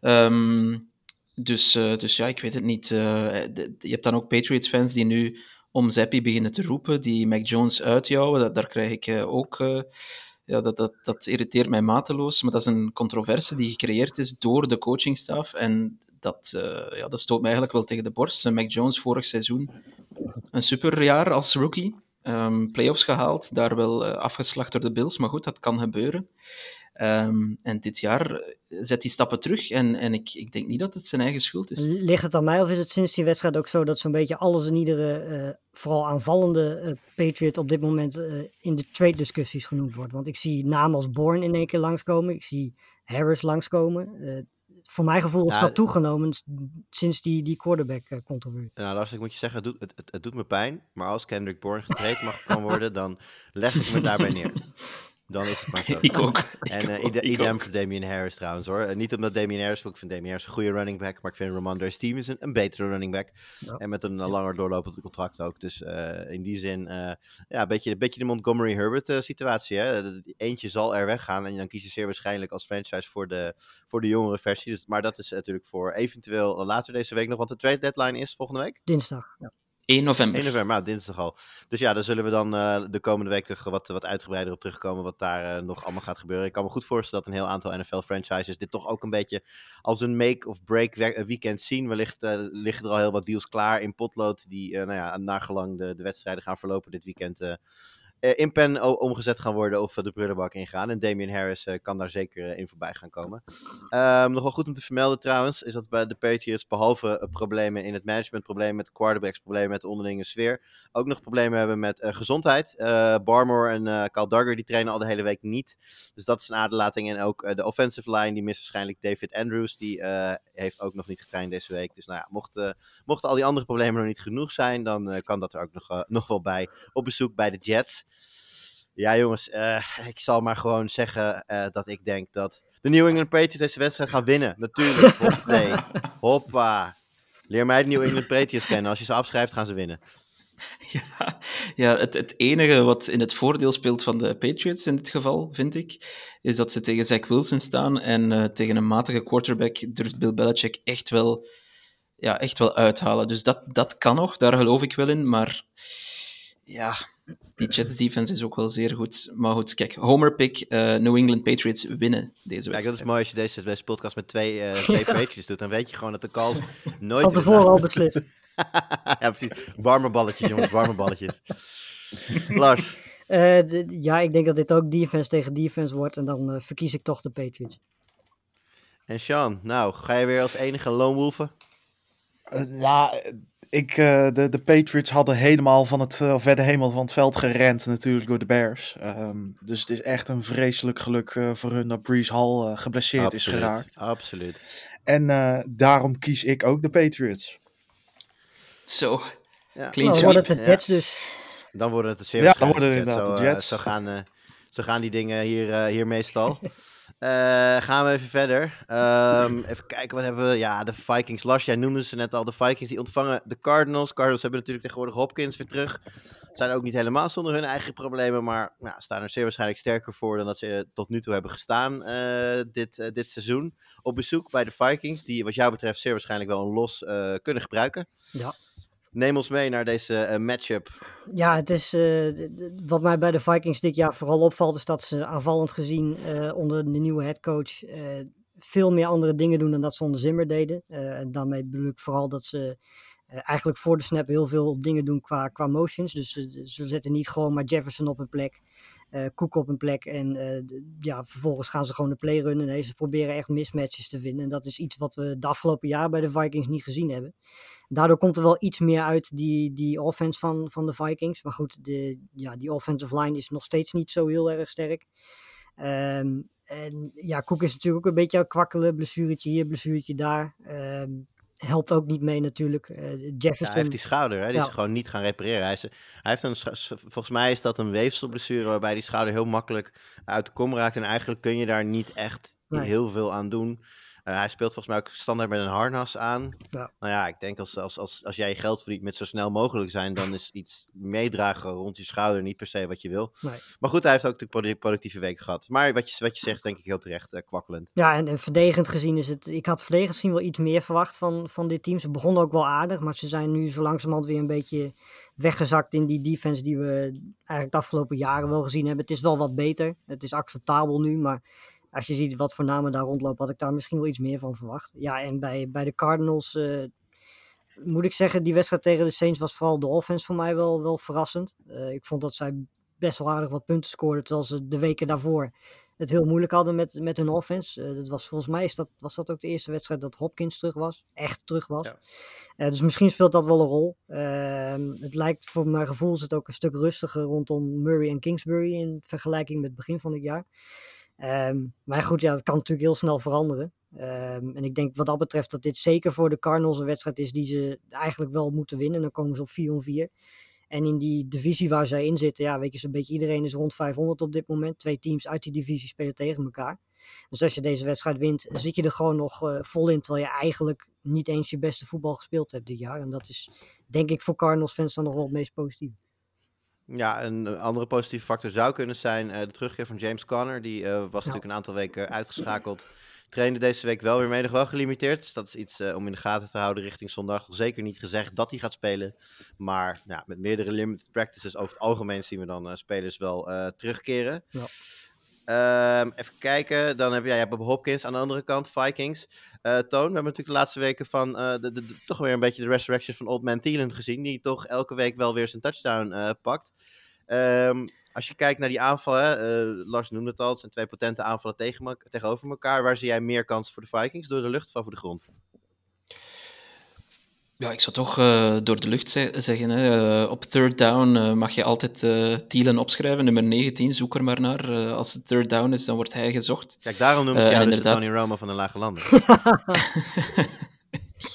Um, dus, uh, dus ja, ik weet het niet. De, je hebt dan ook Patriots-fans die nu om Zappi beginnen te roepen, die Mac Jones uitjouwen. Dat, daar krijg ik uh, ook... ja, dat, dat, dat irriteert mij mateloos. Maar dat is een controverse die gecreëerd is door de coachingstaf. En dat, ja, dat stoot mij eigenlijk wel tegen de borst. Mac Jones vorig seizoen een superjaar als rookie. Um, playoffs gehaald, daar wel afgeslacht door de Bills. Maar goed, dat kan gebeuren. Um, en dit jaar zet hij stappen terug en, en ik, ik denk niet dat het zijn eigen schuld is. Ligt het aan mij of is het sinds die wedstrijd ook zo dat zo'n beetje alles en iedere, uh, vooral aanvallende uh, Patriot op dit moment uh, in de trade discussies genoemd wordt? Want ik zie namen als Bourne in één keer langskomen, ik zie Harris langskomen. voor mijn gevoel is ja, dat toegenomen sinds die, die quarterback controversie. Nou, Lars, ik moet je zeggen, het doet, het, het, het doet me pijn. Maar als Kendrick Bourne getraind mag kan worden, dan leg ik me daarbij neer. <laughs> Dan is het maar <laughs> zo. Ik ook. En eh, ik idem voor Damian Harris trouwens hoor. Eh, niet omdat Damian Harris, ik vind Damian Harris een goede running back, maar ik vind Ramondre Stevenson een betere running back. Ja. En met een langer doorlopend contract ook. Dus eh, in die zin, eh, ja, een beetje, een beetje de Montgomery Herbert situatie. Hè? Eentje zal er weggaan en dan kies je zeer waarschijnlijk als franchise voor de, voor de jongere versie. Dus, maar dat is natuurlijk voor eventueel later deze week nog, want de trade deadline is volgende week. Dinsdag. Ja. 1 november. 1 november, maar dinsdag al. Dus ja, daar zullen we dan eh, de komende weken wat, wat uitgebreider op terugkomen. Wat daar eh, nog allemaal gaat gebeuren. Ik kan me goed voorstellen dat een heel aantal NFL-franchises dit toch ook een beetje als een make-of-break eh, weekend zien. Wellicht liggen er al heel wat deals klaar in potlood. Die, nou ja, naargelang de, de wedstrijden gaan verlopen dit weekend. Eh, in pen omgezet gaan worden of de prullenbak ingaan. En Damian Harris eh, kan daar zeker eh, in voorbij gaan komen. Ehm, nog wel goed om te vermelden trouwens, is dat bij de Patriots behalve eh, problemen in het management, problemen met quarterbacks, problemen met de onderlinge sfeer, ook nog problemen hebben met gezondheid. Barmore en eh Kyle Duggar die trainen al de hele week niet. Dus dat is een aderlating. En ook de offensive line, die mist waarschijnlijk David Andrews. Die heeft ook nog niet getraind deze week. Dus nou ja, mocht, mochten al die andere problemen nog niet genoeg zijn, dan kan dat er ook nog, nog wel bij. Op bezoek bij de Jets. Ja, jongens, eh, ik zal maar gewoon zeggen eh, dat ik denk dat de New England Patriots deze wedstrijd gaan winnen. Natuurlijk. <laughs> Hoppatee. Hoppa. Leer mij de New England Patriots kennen. Als je ze afschrijft, gaan ze winnen. <laughs> Ja, ja het, het enige wat in het voordeel speelt van de Patriots in dit geval, vind ik, is dat ze tegen Zach Wilson staan en eh, tegen een matige quarterback durft Bill Belichick echt wel, ja, echt wel uithalen. Dus dat, dat kan nog, daar geloof ik wel in, maar ja, die Jets defense is ook wel zeer goed. Maar goed, kijk, homer pick, eh, New England Patriots winnen deze Kijk, dat is wedstrijd. mooi als je deze, deze podcast met twee, eh twee <laughs> Patriots doet. Dan weet je gewoon dat de calls nooit... Van tevoren al beslist. <laughs> ja, precies. Warme balletjes, jongens. Warme balletjes. <laughs> Lars. Eh, ja, ik denk dat dit ook defense tegen defense wordt. En dan verkies ik toch de Patriots. En Sean. Nou, ga je weer als enige lone wolven? Eh, ja, ik, eh, de, de Patriots hadden helemaal van het, eh, of werden helemaal van het veld gerend natuurlijk door de Bears. Ehm, dus het is echt een vreselijk geluk eh, voor hun dat Breeze Hall eh, geblesseerd is geraakt. Absoluut. En eh, daarom kies ik ook de Patriots. Zo, Ja. clean Nou, sweep. wordt het de Ja. Jets dus. Dan worden het de zeer Ja, dan worden het Jets. inderdaad zo, de eh, Jets. zo, gaan, eh, zo gaan die dingen hier, eh, hier meestal. <laughs> Eh, gaan we even verder. Ehm, even kijken, wat hebben we? Ja, de Vikings. Lars, jij noemde ze net al. De Vikings die ontvangen de Cardinals. Cardinals hebben natuurlijk tegenwoordig Hopkins weer terug. Zijn ook niet helemaal zonder hun eigen problemen. Maar nou, staan er zeer waarschijnlijk sterker voor dan dat ze eh, tot nu toe hebben gestaan eh, dit, dit seizoen. Op bezoek bij de Vikings. Die wat jou betreft zeer waarschijnlijk wel een los kunnen gebruiken. Ja. Neem ons mee naar deze eh, matchup. Ja, het is, eh, wat mij bij de Vikings dit jaar vooral opvalt, is dat ze aanvallend gezien eh, onder de nieuwe headcoach veel meer andere dingen doen dan dat ze onder Zimmer deden. En daarmee bedoel ik vooral dat ze eigenlijk voor de snap heel veel dingen doen qua, qua motions. Dus ze zetten niet gewoon maar Jefferson op een plek, eh Cook op een plek en eh, ja, vervolgens gaan ze gewoon de play runnen. Ze proberen echt mismatches te vinden. En dat is iets wat we de afgelopen jaar bij de Vikings niet gezien hebben. Daardoor komt er wel iets meer uit die, die offense van, van de Vikings. Maar goed, de, ja, die offensive line is nog steeds niet zo heel erg sterk. Ehm, en ja, Cook is natuurlijk ook een beetje aan kwakkelen. Blessuretje hier, blessuretje daar. Ehm, helpt ook niet mee natuurlijk. Ja, Jefferson. hij heeft die schouder, hè? die Ja. is gewoon niet gaan repareren. Hij, is, hij heeft een, volgens mij is dat een weefselblessure waarbij die schouder heel makkelijk uit de kom raakt. En eigenlijk kun je daar niet echt Nee. heel veel aan doen. Eh, hij speelt volgens mij ook standaard met een harnas aan. Ja. Nou ja, ik denk als, als, als, als jij je geld verdient met zo snel mogelijk zijn, dan is iets meedragen rond je schouder niet per se wat je wil. Nee. Maar goed, hij heeft ook de produ- productieve week gehad. Maar wat je, wat je zegt, denk ik heel terecht, eh, kwakkelend. Ja, en, en verdedigend gezien is het. Ik had verdedigend gezien wel iets meer verwacht van, van dit team. Ze begonnen ook wel aardig, maar ze zijn nu zo langzamerhand weer een beetje weggezakt in die defense die we eigenlijk de afgelopen jaren wel gezien hebben. Het is wel wat beter. Het is acceptabel nu, maar als je ziet wat voor namen daar rondlopen, had ik daar misschien wel iets meer van verwacht. Ja, en bij, bij de Cardinals eh, moet ik zeggen, die wedstrijd tegen de Saints was vooral de offense voor mij wel, wel verrassend. Eh, ik vond dat zij best wel aardig wat punten scoorden, terwijl ze de weken daarvoor het heel moeilijk hadden met, met hun offense. Eh, dat was volgens mij is dat, was dat ook de eerste wedstrijd dat Hopkins terug was. Echt terug was. Ja. Dus misschien speelt dat wel een rol. Ehm, het lijkt voor mijn gevoel is het ook een stuk rustiger rondom Murray en Kingsbury in vergelijking met het begin van het jaar. Ehm, maar goed, ja, dat kan natuurlijk heel snel veranderen. Ehm, en ik denk wat dat betreft dat dit zeker voor de Cardinals een wedstrijd is die ze eigenlijk wel moeten winnen. Dan komen ze op 4 4. En in die divisie waar zij in zitten, ja, weet je, zo'n beetje iedereen is rond 500 op dit moment. Twee teams uit die divisie spelen tegen elkaar. Dus als je deze wedstrijd wint, zit je er gewoon nog uh, vol in. Terwijl je eigenlijk niet eens je beste voetbal gespeeld hebt dit jaar. En dat is, denk ik, voor Cardinals fans dan nog wel het meest positief. Ja, een andere positieve factor zou kunnen zijn uh, de terugkeer van James Conner. Die uh, was ja. natuurlijk een aantal weken uitgeschakeld. Trainde deze week wel weer mee, nog wel gelimiteerd. Dus dat is iets uh, om in de gaten te houden richting zondag. Zeker niet gezegd dat hij gaat spelen. Maar ja, met meerdere limited practices over het algemeen zien we dan spelers wel terugkeren. Ja. Um, even kijken, dan heb jij Bob Hopkins aan de andere kant, Vikings. Uh, Toon, we hebben natuurlijk de laatste weken van uh, de, toch weer een beetje de resurrection van Old Man Thielen gezien. Die toch elke week wel weer zijn touchdown uh, pakt. Um, als je kijkt naar die aanvallen, Lars noemde het al, het zijn twee potente aanvallen tegen, tegenover elkaar. Waar zie jij meer kans voor de Vikings? Door de lucht of voor de grond? Ja, ik zou toch uh, door de lucht ze zeggen. Hè. Uh, op third down uh, mag je altijd Thielen opschrijven. Nummer 19, zoek er maar naar. als het third down is, dan wordt hij gezocht. Kijk, daarom noem ik jou dus inderdaad... Tony Romo van de Lage Landen. <laughs>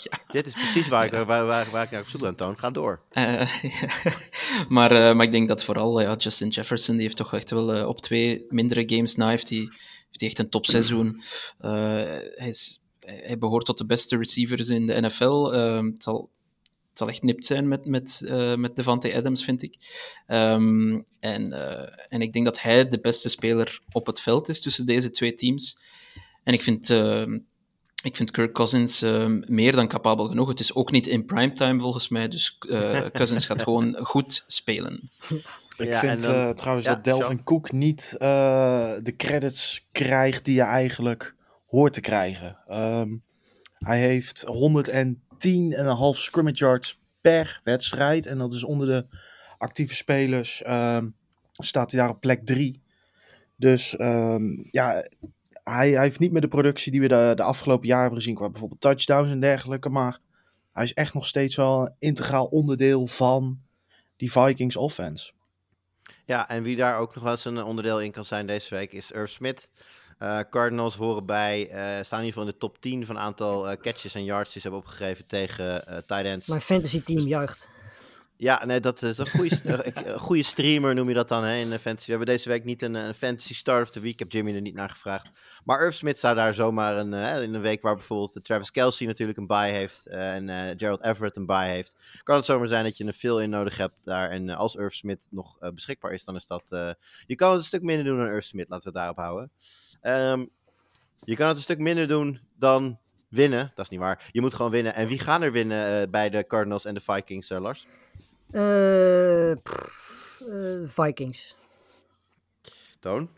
ja. Dit is precies waar ik, waar, waar, waar ik naar op zoek ben, Toon. Ga door. Ja. <laughs> maar, maar ik denk dat vooral ja, Justin Jefferson, die heeft toch echt wel op twee mindere games na, heeft hij heeft echt een topseizoen. hij is hij behoort tot de beste receivers in de NFL. Uh, het, zal, het zal echt nipt zijn met, met, uh, met Devante Adams, vind ik. Um, en, uh, en ik denk dat hij de beste speler op het veld is tussen deze twee teams. En ik vind, ehm, ik vind Kirk Cousins ehm, meer dan capabel genoeg. Het is ook niet in primetime volgens mij, dus eh, <laughs> Cousins gaat gewoon goed spelen. Ik ja, vind dan, trouwens ja, dat Delvin Cook niet de credits krijgt die je eigenlijk hoort te krijgen. Um, hij heeft 110,5 scrimmage yards per wedstrijd. En dat is onder de actieve spelers. Um, staat hij daar op plek 3. Dus um, ja, hij, hij, heeft niet meer de productie die we de, de afgelopen jaren hebben gezien. Qua bijvoorbeeld touchdowns en dergelijke. Maar hij is echt nog steeds wel een integraal onderdeel van die Vikings offense. Ja, en wie daar ook nog wel eens een onderdeel in kan zijn deze week is Irv Smith. Uh, Cardinals horen bij, uh, staan in ieder geval in de top 10 van aantal uh, catches en yards die ze hebben opgegeven tegen tight ends. Mijn fantasy team dus- juicht. Ja, nee, dat is een goede, <laughs> goede streamer noem je dat dan hè, in de fantasy. We hebben deze week niet een, een fantasy start of the week. Ik heb Jimmy er niet naar gevraagd. Maar Irv Smith zou daar zomaar een, in een week waar bijvoorbeeld Travis Kelsey natuurlijk een bye heeft en Gerald Everett een bye heeft. Kan het zomaar zijn dat je een veel in nodig hebt daar. En als Irv Smith nog beschikbaar is, dan is dat... je kan het een stuk minder doen dan Irv Smith, laten we het daarop houden. Um, je kan het een stuk minder doen dan winnen. Dat is niet waar. Je moet gewoon winnen. En wie gaan er winnen uh, bij de Cardinals en de Vikings, uh, Lars? Uh, pff, Vikings. Toon?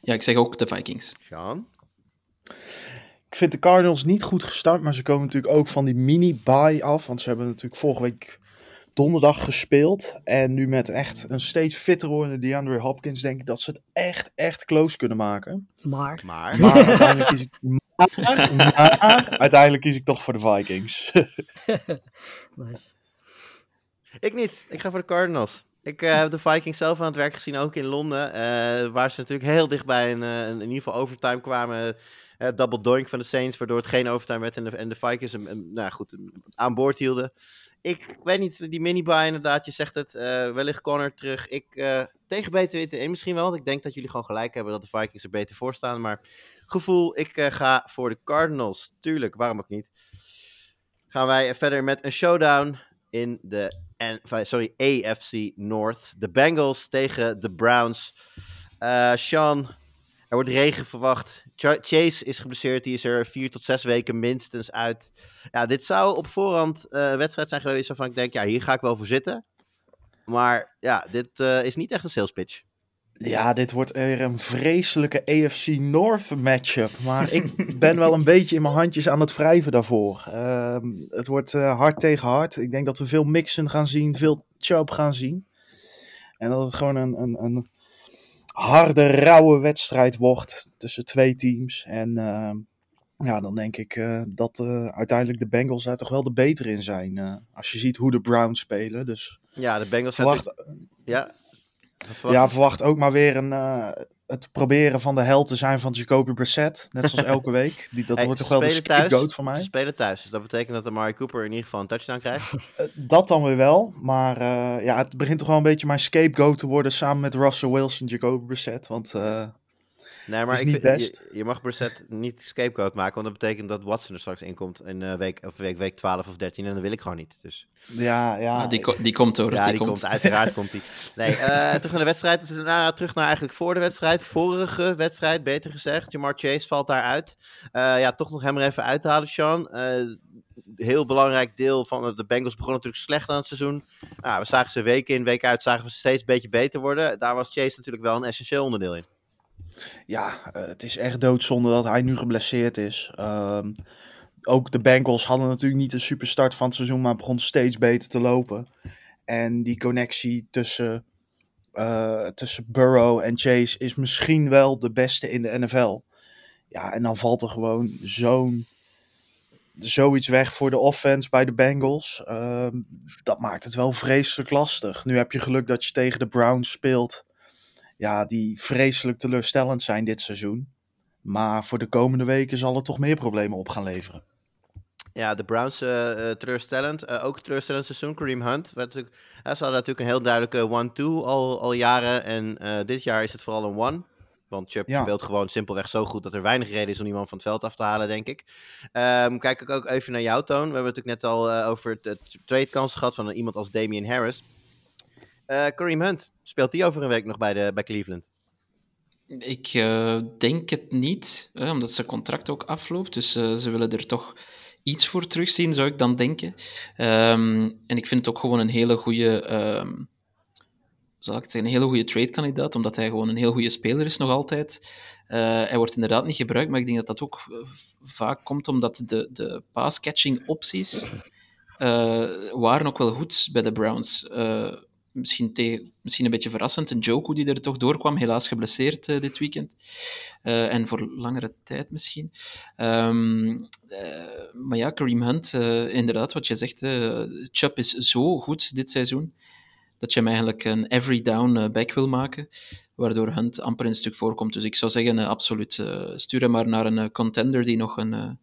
Ja, ik zeg ook de Vikings. Sean? Ik vind de Cardinals niet goed gestart, maar ze komen natuurlijk ook van die mini-bye af. Want ze hebben natuurlijk vorige week donderdag gespeeld. En nu met echt een steeds fitter wordende DeAndre Hopkins denk ik dat ze het echt, echt close kunnen maken. Maar. Maar. maar uiteindelijk, kies ik, maar, maar, uiteindelijk kies ik toch voor de Vikings. <laughs> nice. Ik niet. Ik ga voor de Cardinals. Ik uh, heb de Vikings zelf aan het werk gezien, ook in Londen. Uh, waar ze natuurlijk heel dichtbij een, uh, in ieder geval overtime kwamen. double doink van de Saints, waardoor het geen overtime werd en de, en de Vikings hem, nou goed, aan boord hielden ik weet niet, die mini-buy inderdaad, je zegt het, uh, wellicht corner terug. Ik, uh, tegen BTW misschien wel, want ik denk dat jullie gewoon gelijk hebben dat de Vikings er beter voor staan. Maar gevoel, ik uh, ga voor de Cardinals. Tuurlijk, waarom ook niet. Gaan wij verder met een showdown in de sorry, AFC North. De Bengals tegen de Browns. Sean, er wordt regen verwacht. Chase is geblesseerd. Die is er vier tot zes weken minstens uit. Ja, dit zou op voorhand uh, een wedstrijd zijn geweest waarvan ik denk, ja, hier ga ik wel voor zitten. Maar ja, dit uh, is niet echt een sales pitch. Ja, dit wordt er een vreselijke AFC North matchup. Maar ik <laughs> ben wel een beetje in mijn handjes aan het wrijven daarvoor. Uh, het wordt uh, hard tegen hard. Ik denk dat we veel mixen gaan zien, veel chop gaan zien. En dat het gewoon een, een, een harde, rauwe wedstrijd wordt tussen twee teams. En uh, ja, dan denk ik uh, dat uh, uiteindelijk de Bengals daar toch wel de betere in zijn. als je ziet hoe de Browns spelen. Dus ja, de Bengals verwacht, ja. Verwacht. Ja, verwacht ook maar weer een, het proberen van de held te zijn van Jacoby Brissett. Net zoals <laughs> elke week. Die, dat Hey, wordt toch wel de scapegoat van Ze mij. spelen thuis, dus dat betekent dat Amari Cooper in ieder geval een touchdown krijgt. <laughs> Eh, dat dan weer wel. Maar eh, ja, het begint toch wel een beetje mijn scapegoat te worden samen met Russell Wilson, Jacoby Brissett. Want eh, Nee, maar is ik best. Je, je mag Brissett niet scapegoat maken, want dat betekent dat Watson er straks inkomt in eh, week, of week, week 12 of 13 en dat wil ik gewoon niet. Dus ja, ja. Ah, die, ko- die komt hoor, ja, die, die, komt. komt. uiteraard komt die. Nee, <laughs> eh, terug naar de wedstrijd. Daarna terug naar eigenlijk voor de wedstrijd. Vorige wedstrijd, beter gezegd. Jamar Chase valt daaruit. Eh ja, toch nog hem er even uit te halen, Sean. Eh, heel belangrijk deel van de Bengals begon natuurlijk slecht aan het seizoen. Nou, we zagen ze week in, week uit, zagen we ze steeds een beetje beter worden. Daar was Chase natuurlijk wel een essentieel onderdeel in. Ja, eh, het is echt doodzonde dat hij nu geblesseerd is. Ehm, ook de Bengals hadden natuurlijk niet een superstart van het seizoen, maar begon steeds beter te lopen. En die connectie tussen, eh, tussen Burrow en Chase is misschien wel de beste in de NFL. Ja, en dan valt er gewoon zo'n zoiets weg voor de offense bij de Bengals. Ehm, dat maakt het wel vreselijk lastig. Nu heb je geluk dat je tegen de Browns speelt ja, die vreselijk teleurstellend zijn dit seizoen. Maar voor de komende weken zal het toch meer problemen op gaan leveren. Ja, de Browns eh, eh, teleurstellend. Eh, ook teleurstellend seizoen. Kareem Hunt. werd natuurlijk, ze hadden natuurlijk een heel duidelijke one-two al, al jaren. En dit jaar is het vooral een one. Want Chubb Ja. speelt gewoon simpelweg zo goed dat er weinig reden is om iemand van het veld af te halen, denk ik. Ehm, kijk ik ook even naar jou, Toon. We hebben het natuurlijk net al over het trade-kans gehad van iemand als Damian Harris. Eh Kareem Hunt, speelt die over een week nog bij, de, bij Cleveland? Ik eh, denk het niet, hè, omdat zijn contract ook afloopt. Dus eh, ze willen er toch iets voor terugzien, zou ik dan denken. Ehm, en ik vind het ook gewoon een hele goede, ehm, zal ik het zeggen, een hele goede trade-kandidaat, omdat hij gewoon een heel goede speler is nog altijd. Hij wordt inderdaad niet gebruikt, maar ik denk dat dat ook vaak komt omdat de, de pass-catching opties waren ook wel goed bij de Browns. Misschien, misschien een beetje verrassend, een Joku die er toch doorkwam, helaas geblesseerd eh, dit weekend. Eh, en voor langere tijd misschien. Ehm, eh, maar ja, Kareem Hunt, inderdaad, wat je zegt, Chubb is zo goed dit seizoen, dat je hem eigenlijk een every down back wil maken, waardoor Hunt amper een stuk voorkomt. Dus ik zou zeggen, absoluut, stuur hem maar naar een contender die nog een,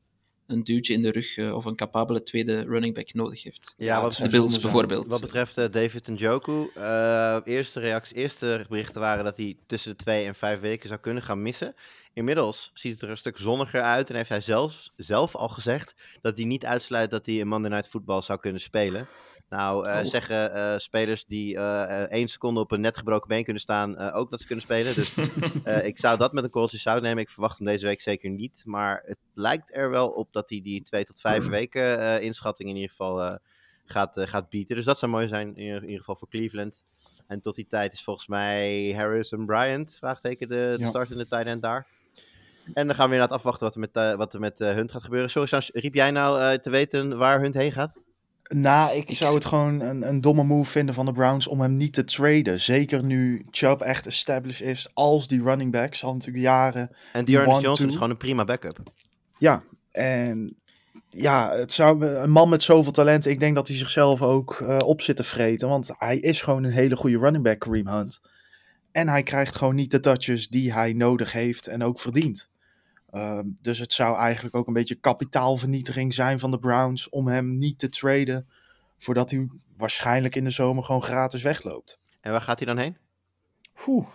een duwtje in de rug eh, of een capabele tweede running back nodig heeft. Ja, wat De Bills bijvoorbeeld. Wat betreft eh, David Njoku, eh eerste, reacties, eerste berichten waren dat hij tussen de twee en vijf weken zou kunnen gaan missen. Inmiddels ziet het er een stuk zonniger uit en heeft hij zelfs, zelf al gezegd dat hij niet uitsluit dat hij een Monday Night Football zou kunnen spelen. Nou, eh, Oh. zeggen eh, spelers die eh, één seconde op een net gebroken been kunnen staan ook dat ze kunnen spelen. Dus <laughs> ik zou dat met een korreltje zout nemen. Ik verwacht hem deze week zeker niet. Maar het lijkt er wel op dat hij die twee tot vijf weken eh, inschatting in ieder geval gaat, gaat bieden. Dus dat zou mooi zijn, in ieder, in ieder geval voor Cleveland. En tot die tijd is volgens mij Harris en Bryant, vraagteken, de, de Ja. startende tight end daar. En dan gaan we inderdaad afwachten wat er met, wat er met Hunt gaat gebeuren. Sorry, Sas, riep jij nou te weten waar Hunt heen gaat? Nou, ik Ik zou het gewoon een, een domme move vinden van de Browns om hem niet te traden. Zeker nu Chubb echt established is als die running back. Zal natuurlijk jaren En Dearness one, Johnson is gewoon een prima backup. Ja, en ja, het zou een man met zoveel talent. Ik denk dat hij zichzelf ook eh, op zit te vreten. Want hij is gewoon een hele goede running back, Kareem Hunt. En hij krijgt gewoon niet de touches die hij nodig heeft en ook verdient. Ehm, dus het zou eigenlijk ook een beetje kapitaalvernietiging zijn van de Browns om hem niet te traden. Voordat hij waarschijnlijk in de zomer gewoon gratis wegloopt. En waar gaat hij dan heen? Oeh.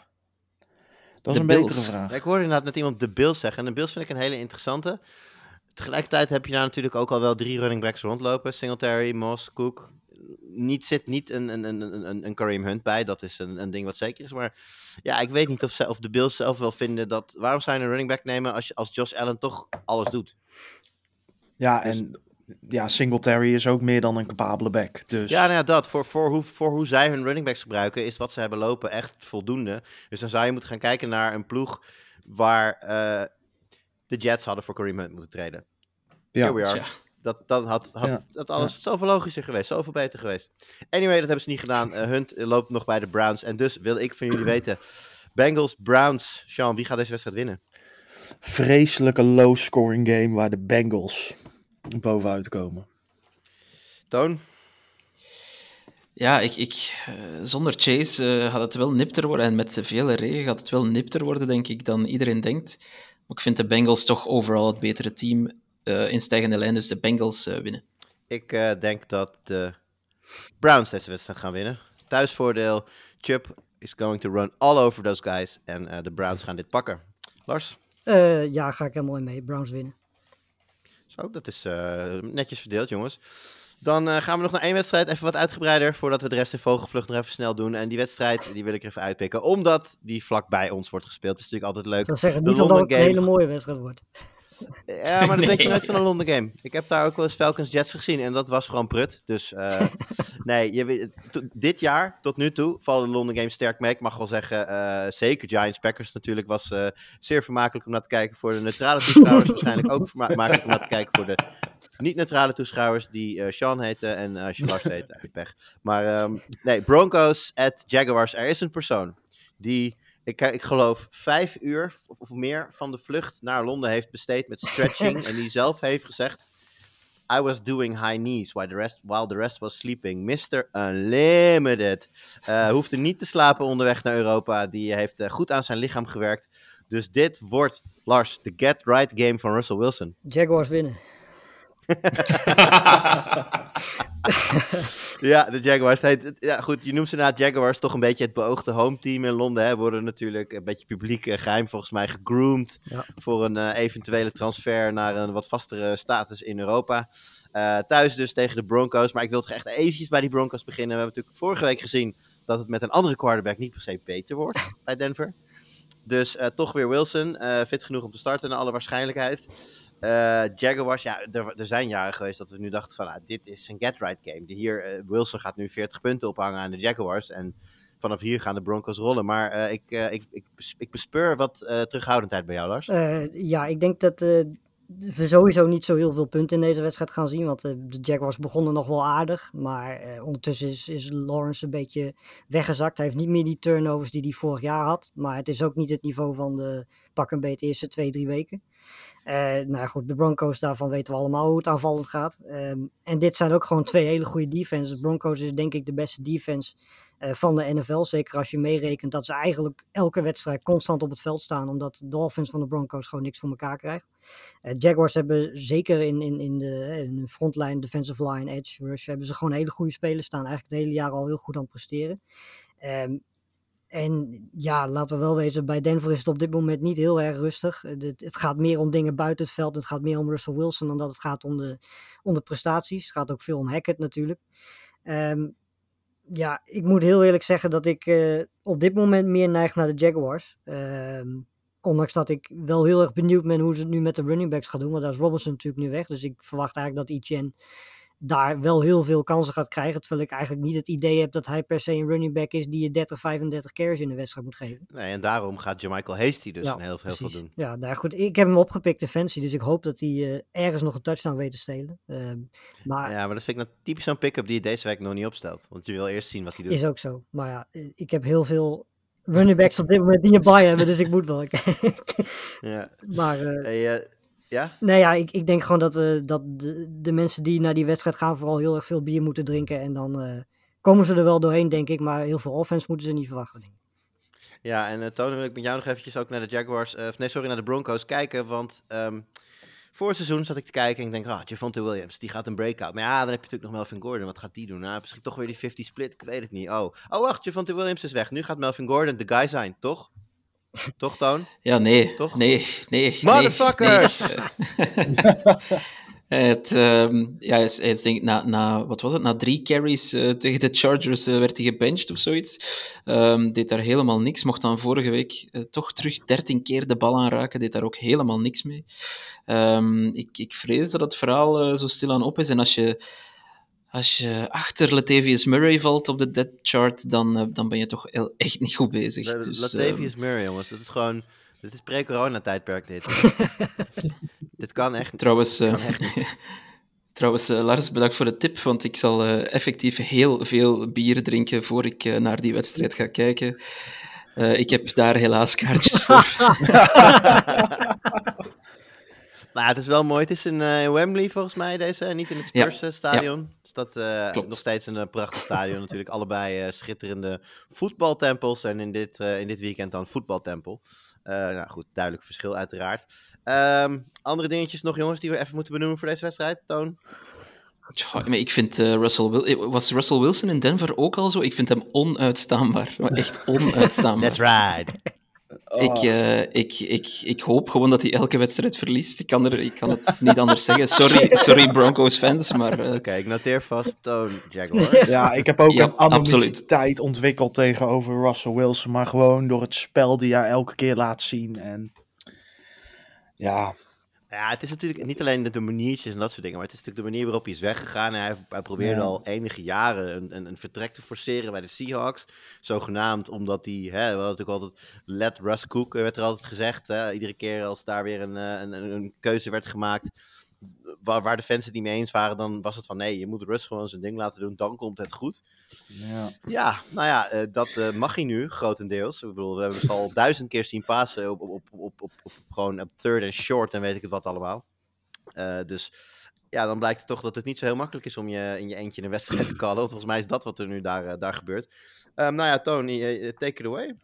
Dat is De een Bills. betere vraag. Ja, ik hoorde inderdaad net iemand de Bills zeggen. En de Bills vind ik een hele interessante. Tegelijkertijd heb je daar natuurlijk ook al wel drie running backs rondlopen. Singletary, Moss, Cook. Niet, zit niet een, een, een, een, een Kareem Hunt bij. Dat is een, een ding wat zeker is. Maar ja, ik weet niet of, ze, of de Bills zelf wel vinden dat... Waarom zou je een running back nemen als, je- als Josh Allen toch alles doet? Ja, en ja, Singletary is ook meer dan een capabele back. Dus Ja, nou ja, dat. Voor, voor, hoe, voor hoe zij hun running backs gebruiken, is wat ze hebben lopen echt voldoende. Dus dan zou je moeten gaan kijken naar een ploeg waar eh, de Jets hadden voor Kareem Hunt moeten treden. ja. Here we are. Tja. Dat, dan had, had Ja. dat alles zoveel logischer geweest, zoveel beter geweest. Anyway, dat hebben ze niet gedaan. Eh, Hunt loopt nog bij de Browns. En dus wil ik van jullie <clears throat> weten: Bengals, Browns. Sean, wie gaat deze wedstrijd winnen? vreselijke low-scoring game waar de Bengals bovenuit komen. Toon? Ja, ik, ik, uh, zonder Chase uh, gaat het wel nipter worden. En met veel regen gaat het wel nipter worden, denk ik, dan iedereen denkt. Maar ik vind de Bengals toch overal het betere team uh, in stijgende lijn. Dus de Bengals winnen. Ik denk dat de Browns deze wedstrijd gaan winnen. Thuisvoordeel. Chubb is going to run all over those guys. En de Browns gaan dit pakken. Lars? ja, ga ik helemaal in mee. Browns winnen. Zo, dat is netjes verdeeld, jongens. Dan uh, gaan we nog naar één wedstrijd, even wat uitgebreider, voordat we de rest in vogelvlucht nog even snel doen. En die wedstrijd, die wil ik er even uitpikken, omdat die vlakbij ons wordt gespeeld. Dat is natuurlijk altijd leuk. Ik zou zeggen, niet omdat het een hele mooie wedstrijd wordt. Ja, maar dat <laughs> weet je nooit van een Londen game. Ik heb daar ook wel eens Falcons Jets gezien en dat was gewoon prut. Dus uh, <laughs> nee, je, dit jaar tot nu toe vallen de Londen games sterk mee. Ik mag wel zeggen, uh, zeker Giants Packers natuurlijk was uh, zeer vermakelijk om naar te kijken voor de neutrale toeschouwers. <laughs> waarschijnlijk ook vermakelijk om naar te kijken voor de niet-neutrale toeschouwers die Sean heten en uh, Lars heet. Pech. Maar um, nee, Broncos at Jaguars. Er is een persoon die ik, ik geloof vijf uur of meer van de vlucht naar Londen heeft besteed met stretching. <laughs> en die zelf heeft gezegd: I was doing high knees while the rest, while the rest was sleeping. Mr. Unlimited. Uh, hoefde niet te slapen onderweg naar Europa. Die heeft uh, goed aan zijn lichaam gewerkt. Dus dit wordt, Lars, de get right game van Russell Wilson. Jaguars winnen. <laughs> ja, de Jaguars. Ja, goed, je noemt ze na Jaguars toch een beetje het beoogde home team in Londen. Hè. Worden natuurlijk een beetje publiek uh, geheim volgens mij gegroomd voor een uh, eventuele transfer naar een wat vastere status in Europa. Uh, thuis dus tegen de Broncos. Maar ik wil toch echt eventjes bij die Broncos beginnen. We hebben natuurlijk vorige week gezien dat het met een andere quarterback niet per se beter wordt <laughs> bij Denver. Dus toch weer Wilson. fit genoeg om te starten naar alle waarschijnlijkheid. Uh, Jaguars, ja, er, er, zijn jaren geweest dat we nu dachten van, ah, dit is een get-right game. De hier, uh, Wilson gaat nu 40 punten ophangen aan de Jaguars en vanaf hier gaan de Broncos rollen. Maar uh, ik, ik, ik, ik bespeur wat terughoudendheid bij jou, Lars. ja, ik denk dat we sowieso niet zo heel veel punten in deze wedstrijd gaan zien. Want de Jaguars begonnen nog wel aardig. Maar ondertussen is, is Lawrence een beetje weggezakt. Hij heeft niet meer die turnovers die hij vorig jaar had. Maar het is ook niet het niveau van de pak een eerste twee, drie weken. Uh, nou goed, de Broncos, daarvan weten we allemaal hoe het aanvallend gaat. Um, en dit zijn ook gewoon twee hele goede defenses. De Broncos is denk ik de beste defense uh, van de NFL. Zeker als je meerekent dat ze eigenlijk elke wedstrijd constant op het veld staan. Omdat de offense van de Broncos gewoon niks voor elkaar krijgt. Uh, Jaguars hebben zeker in, in, in, de, in de frontline, defensive line, edge rush, hebben ze gewoon hele goede spelers staan. Eigenlijk het hele jaar al heel goed aan het presteren. Um, en ja, laten we wel wezen, bij Denver is het op dit moment niet heel erg rustig. Het, het, gaat meer om dingen buiten het veld. Het gaat meer om Russell Wilson dan dat het gaat om de, om prestaties. Het gaat ook veel om Hackett natuurlijk. Um, ja, ik moet heel eerlijk zeggen dat ik uh, op dit moment meer neig naar de Jaguars. Um, ondanks dat ik wel heel erg benieuwd ben hoe ze het nu met de running backs gaan doen. Want daar is Robinson natuurlijk nu weg. Dus ik verwacht eigenlijk dat Etienne daar wel heel veel kansen gaat krijgen. Terwijl ik eigenlijk niet het idee heb dat hij per se een running back is die je 30, 35 carries in de wedstrijd moet geven. Nee, en daarom gaat Michael Hasty dus een heel, heel veel doen. Ja, nou goed. Ik heb hem opgepikt in fancy, dus ik hoop dat hij uh, ergens nog een touchdown weet te stelen. Uh, maar... Ja, maar dat vind ik nou typisch zo'n pick-up die je deze week nog niet opstelt. Want je wil eerst zien wat hij doet. Is ook zo. Maar ja, eh, ik heb heel veel running backs op dit moment die je bij hebben, dus ik moet wel. <laughs> ja. Maar... Uh, hey, ja? Nee, ja, ik, ik denk gewoon dat, uh, dat de, de, mensen die naar die wedstrijd gaan vooral heel erg veel bier moeten drinken. En dan uh, komen ze er wel doorheen, denk ik. Maar heel veel offense moeten ze niet verwachten. Ja, en uh, Tony wil ik met jou nog eventjes ook naar de Jaguars, of nee, sorry, naar de Broncos kijken. Want um, voor het seizoen zat ik te kijken en ik denk, ah, Javonte Williams, die gaat een breakout. Maar ja, dan heb je natuurlijk nog Melvin Gordon. Wat gaat die doen? Nou, misschien toch weer die 50 split, ik weet het niet. Oh, oh wacht, Javonte Williams is weg. Nu gaat Melvin Gordon de guy zijn, toch? Toch, Toon? Ja, nee. Toch? Nee, nee. Motherfuckers! Nee, <laughs> het, um, ja, hij is, hij is denk na, na, wat was het, na drie carries uh, tegen de Chargers uh, werd hij gebenched of zoiets. Um, deed daar helemaal niks. Mocht dan vorige week uh, toch terug 13 keer de bal aanraken. Deed daar ook helemaal niks mee. Um, ik, ik vrees dat het verhaal zo stilaan op is. En als je als je achter Latavius Murray valt op de dead chart, dan, uh, dan ben je toch echt niet goed bezig. dus, Latavius um... Murray, jongens, dat is gewoon... Dit is pre-corona-tijdperk, dit. <laughs> dit kan echt, Trouwens, kan uh, echt niet. <laughs> Trouwens, uh, Lars, bedankt voor de tip, want ik zal effectief heel veel bier drinken voor ik naar die wedstrijd ga kijken. ik heb daar helaas kaartjes voor. <laughs> Nou, het is wel mooi. Het is in, eh, in Wembley volgens mij, deze. en Niet in het Ja, Spurs eh, stadion. Dus dat eh, nog steeds een eh, prachtig stadion. Natuurlijk allebei eh, schitterende voetbaltempels. En in dit, eh, in dit weekend dan voetbaltempel. Eh, nou goed, duidelijk verschil uiteraard. Ehm, andere dingetjes nog, jongens, die we even moeten benoemen voor deze wedstrijd. Toon? Maar ik vind eh, Russell Wil- was Russell Wilson in Denver ook al zo? Ik vind hem onuitstaanbaar. Maar echt <laughs> onuitstaanbaar. That's right. Ik, eh, ik, ik, ik hoop gewoon dat hij elke wedstrijd verliest. Ik kan, er, ik kan het niet anders zeggen. Sorry, sorry Broncos fans, maar eh, Oké, ik noteer vast Toon Jaguar. <laughs> Ja, ik heb ook Ja, een absoluut. animositeit ontwikkeld tegenover Russell Wilson. Maar gewoon door het spel die hij elke keer laat zien. En ja, Ja, het is natuurlijk niet alleen de, de maniertjes en dat soort dingen, maar het is natuurlijk de manier waarop hij is weggegaan. En hij, hij probeerde Ja. al enige jaren een, een, een vertrek te forceren bij de Seahawks. Zogenaamd omdat hij, hè, we hadden natuurlijk altijd, let Russ Cook, werd er altijd gezegd. Hè, iedere keer als daar weer een, eh, een, een, een keuze werd gemaakt waar, waar de fans het niet mee eens waren, dan was het van nee, je moet Russ gewoon zijn ding laten doen, dan komt het goed. ja. Ja, nou ja, eh, dat eh, mag hij nu, grotendeels. Ik bedoel, we hebben het al duizend keer zien passen op, op, op, op, op, op- gewoon op third en short en weet ik het wat allemaal. Eh, dus ja, dan blijkt het toch dat het niet zo heel makkelijk is om je in je eentje een wedstrijd te callen. Want volgens mij is dat wat er nu daar, daar gebeurt. Ehm, nou ja, Tony, take it away.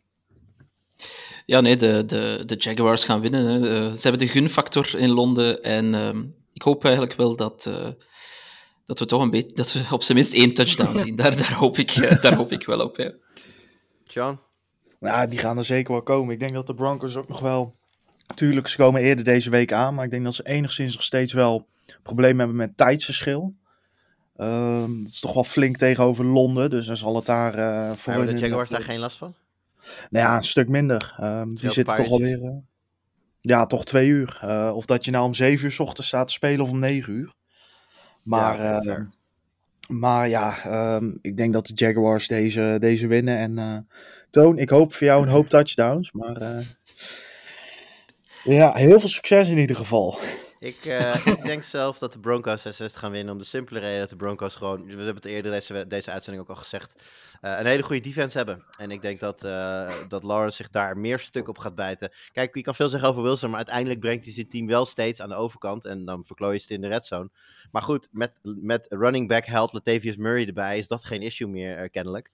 ja, nee, de, de, de Jaguars gaan winnen. Hè. Ze hebben de gunfactor in Londen en ehm, ik hoop eigenlijk wel dat, eh, dat we toch een beetje, dat we op zijn minst één touchdown <laughs> zien. Daar, daar, hoop, ik, eh, daar hoop ik wel op. Ja. Sean? Ja, die gaan er zeker wel komen. Ik denk dat de Broncos ook nog wel... Tuurlijk, ze komen eerder deze week aan. Maar ik denk dat ze enigszins nog steeds wel problemen hebben met tijdsverschil. Ehm dat is toch wel flink tegenover Londen. Dus dan zal het daar eh voor Hebben de Jaguars daar geen last van? Nou ja, een stuk minder. Ehm, die zitten toch alweer... ja, toch twee uur. Eh, of dat je nou om zeven uur 's ochtends staat te spelen of om negen uur. Maar Ja, fair. maar ja ehm, ik denk dat de Jaguars deze, deze winnen. En eh, Toon, ik hoop voor jou een hoop touchdowns. Maar eh, ja, heel veel succes in ieder geval. Ik, eh, ik denk zelf dat de Broncos 66 gaan winnen. Om de simpele reden dat de Broncos gewoon. We hebben het eerder deze, deze uitzending ook al gezegd. eh, een hele goede defense hebben. En ik denk dat, eh, dat Lawrence zich daar meer stuk op gaat bijten. Kijk, je kan veel zeggen over Wilson. Maar uiteindelijk brengt hij zijn team wel steeds aan de overkant. En dan verklooi je het in de red zone. Maar goed, met, met running back held Latavius Murray erbij. Is dat geen issue meer, kennelijk.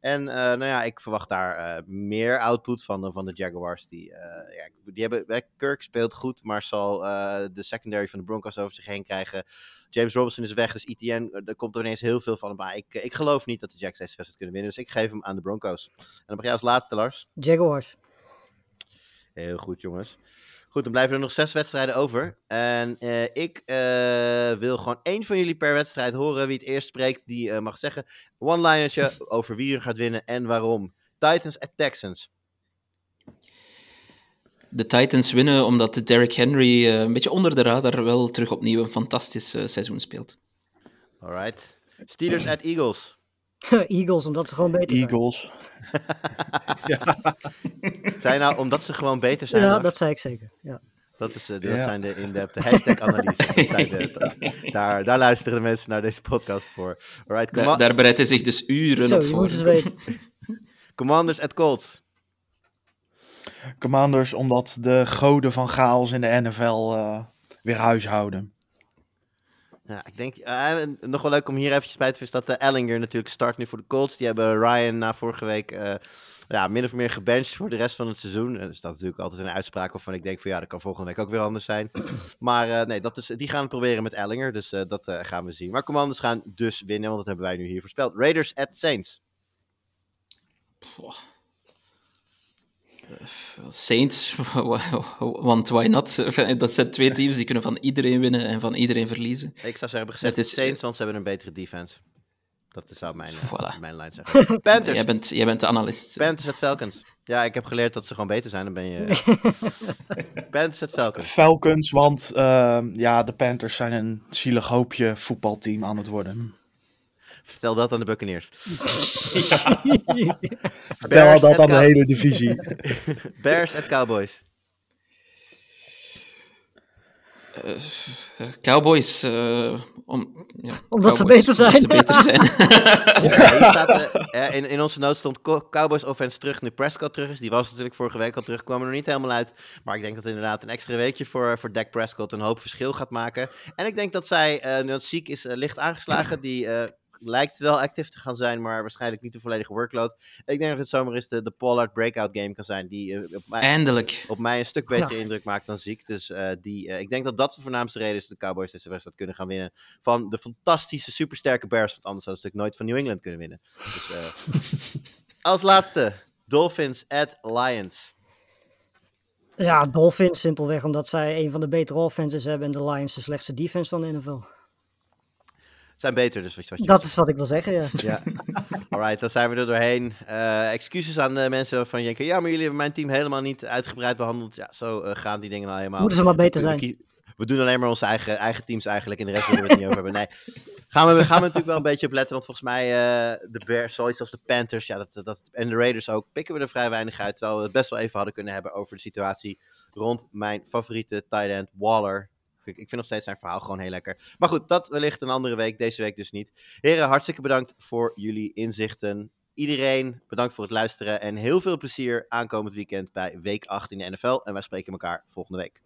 En eh, nou ja, ik verwacht daar eh, meer output van, van de Jaguars. Die, eh, ja, die hebben, Kirk speelt goed, maar zal de secondary van de Broncos over zich heen krijgen. James Robinson is weg, dus ETN, er komt er ineens heel veel van. Maar ik, ik geloof niet dat de Jacks deze wedstrijd kunnen winnen. Dus ik geef hem aan de Broncos. En dan begin jij als laatste, Lars. Jaguars. Heel goed, jongens. Goed, dan blijven er nog zes wedstrijden over. En eh, ik eh, wil gewoon één van jullie per wedstrijd horen. Wie het eerst spreekt, die eh, mag zeggen. One-linertje <laughs> over wie er gaat winnen en waarom. Titans at Texans. De Titans winnen omdat de Derrick Henry een beetje onder de radar wel terug opnieuw een fantastisch seizoen speelt. Alright. Steelers at Eagles. <laughs> Eagles, omdat ze gewoon beter zijn. Eagles. <laughs> <laughs> Zijn nou omdat ze gewoon beter zijn? Ja, dat zei ik zeker. Ja. Dat, is, eh, dat Ja. zijn de in-depth hashtag-analyse. Daar, daar luisteren de mensen naar deze podcast voor. Alright, Daar, daar bereidt hij zich dus uren Zo, op je voor. Commanders at Colts. Commanders, omdat de goden van chaos in de NFL eh, weer huishouden. Ja, ik denk, eh, nog wel leuk om hier eventjes bij te vissen dat de Ellinger natuurlijk start nu voor de Colts. Die hebben Ryan na vorige week eh, ja, min of meer gebenched voor de rest van het seizoen. Er staat natuurlijk altijd een uitspraak waarvan ik denk van ja, dat kan volgende week ook weer anders zijn. <clears throat> Maar eh, nee, dat is, die gaan het proberen met Ellinger, dus eh, dat eh, gaan we zien. Maar Commanders gaan dus winnen, want dat hebben wij nu hier voorspeld. Raiders at Saints. Poh. Eh, Saints, <laughs> want why not? Dat zijn twee teams die kunnen van iedereen winnen en van iedereen verliezen. Ik zou zeggen, gezegd Het is- Saints, want ze hebben een betere defense. Dat zou mijn, eh, Voilà. mijn lijn zijn. <laughs> Panthers. Jij bent, jij bent de analist. Panthers at Falcons. Ja, ik heb geleerd dat ze gewoon beter zijn. Dan ben je... <laughs> Panthers at Falcons. Falcons, want ehm, ja, de Panthers zijn een zielig hoopje voetbalteam aan het worden. Vertel dat aan de Buccaneers. <laughs> Vertel Bears dat at aan de hele divisie. <laughs> Bears at Cowboys. Uh, Cowboys. Uh, om, ja, Omdat Cowboys, ze beter zijn. Ze beter zijn. ja, staat, uh, in, in onze noot stond Cowboys offense terug nu Prescott terug is. Die was natuurlijk vorige week al terug, kwam er nog niet helemaal uit. Maar ik denk dat inderdaad een extra weekje voor, voor Dak Prescott een hoop verschil gaat maken. En ik denk dat zij, nu dat ziek is, licht aangeslagen, die lijkt wel actief te gaan zijn, maar waarschijnlijk niet de volledige workload. Ik denk dat het zomaar eens de, de Pollard breakout game kan zijn, die uh, op, mij, Eindelijk. op mij een stuk betere indruk maakt dan ziek. Dus uh, die, uh, ik denk dat dat de voornaamste reden is dat de Cowboys deze wedstrijd kunnen gaan winnen van de fantastische, supersterke Bears, want anders hadden ze natuurlijk nooit van New England kunnen winnen. Dus, <laughs> als laatste, Dolphins at Lions. Ja, Dolphins simpelweg omdat zij een van de betere offenses hebben en de Lions de slechtste defense van de NFL zijn beter, dus wat, je Dat is wat ik wil zeggen, ja. <laughs> ja. Alright, dan zijn we er doorheen. Uh, excuses aan de mensen van je denken, ja, maar jullie hebben mijn team helemaal niet uitgebreid behandeld. Ja, zo uh, gaan die dingen nou helemaal. Moeten ze maar beter zijn. We doen alleen maar onze eigen, eigen teams eigenlijk en de rest willen we het niet over hebben. Nee, gaan we, gaan we natuurlijk wel een beetje op letten, want volgens mij uh, de Bears, zoiets als de Panthers ja, dat, dat, en de Raiders ook, pikken we er vrij weinig uit. Terwijl we het best wel even hadden kunnen hebben over de situatie rond mijn favoriete tight end Waller. Ik, vind nog steeds zijn verhaal gewoon heel lekker. Maar goed, dat wellicht een andere week. Deze week dus niet. Heren, hartstikke bedankt voor jullie inzichten. Iedereen, bedankt voor het luisteren. En heel veel plezier aankomend weekend bij week 8 in de NFL. En wij spreken elkaar volgende week.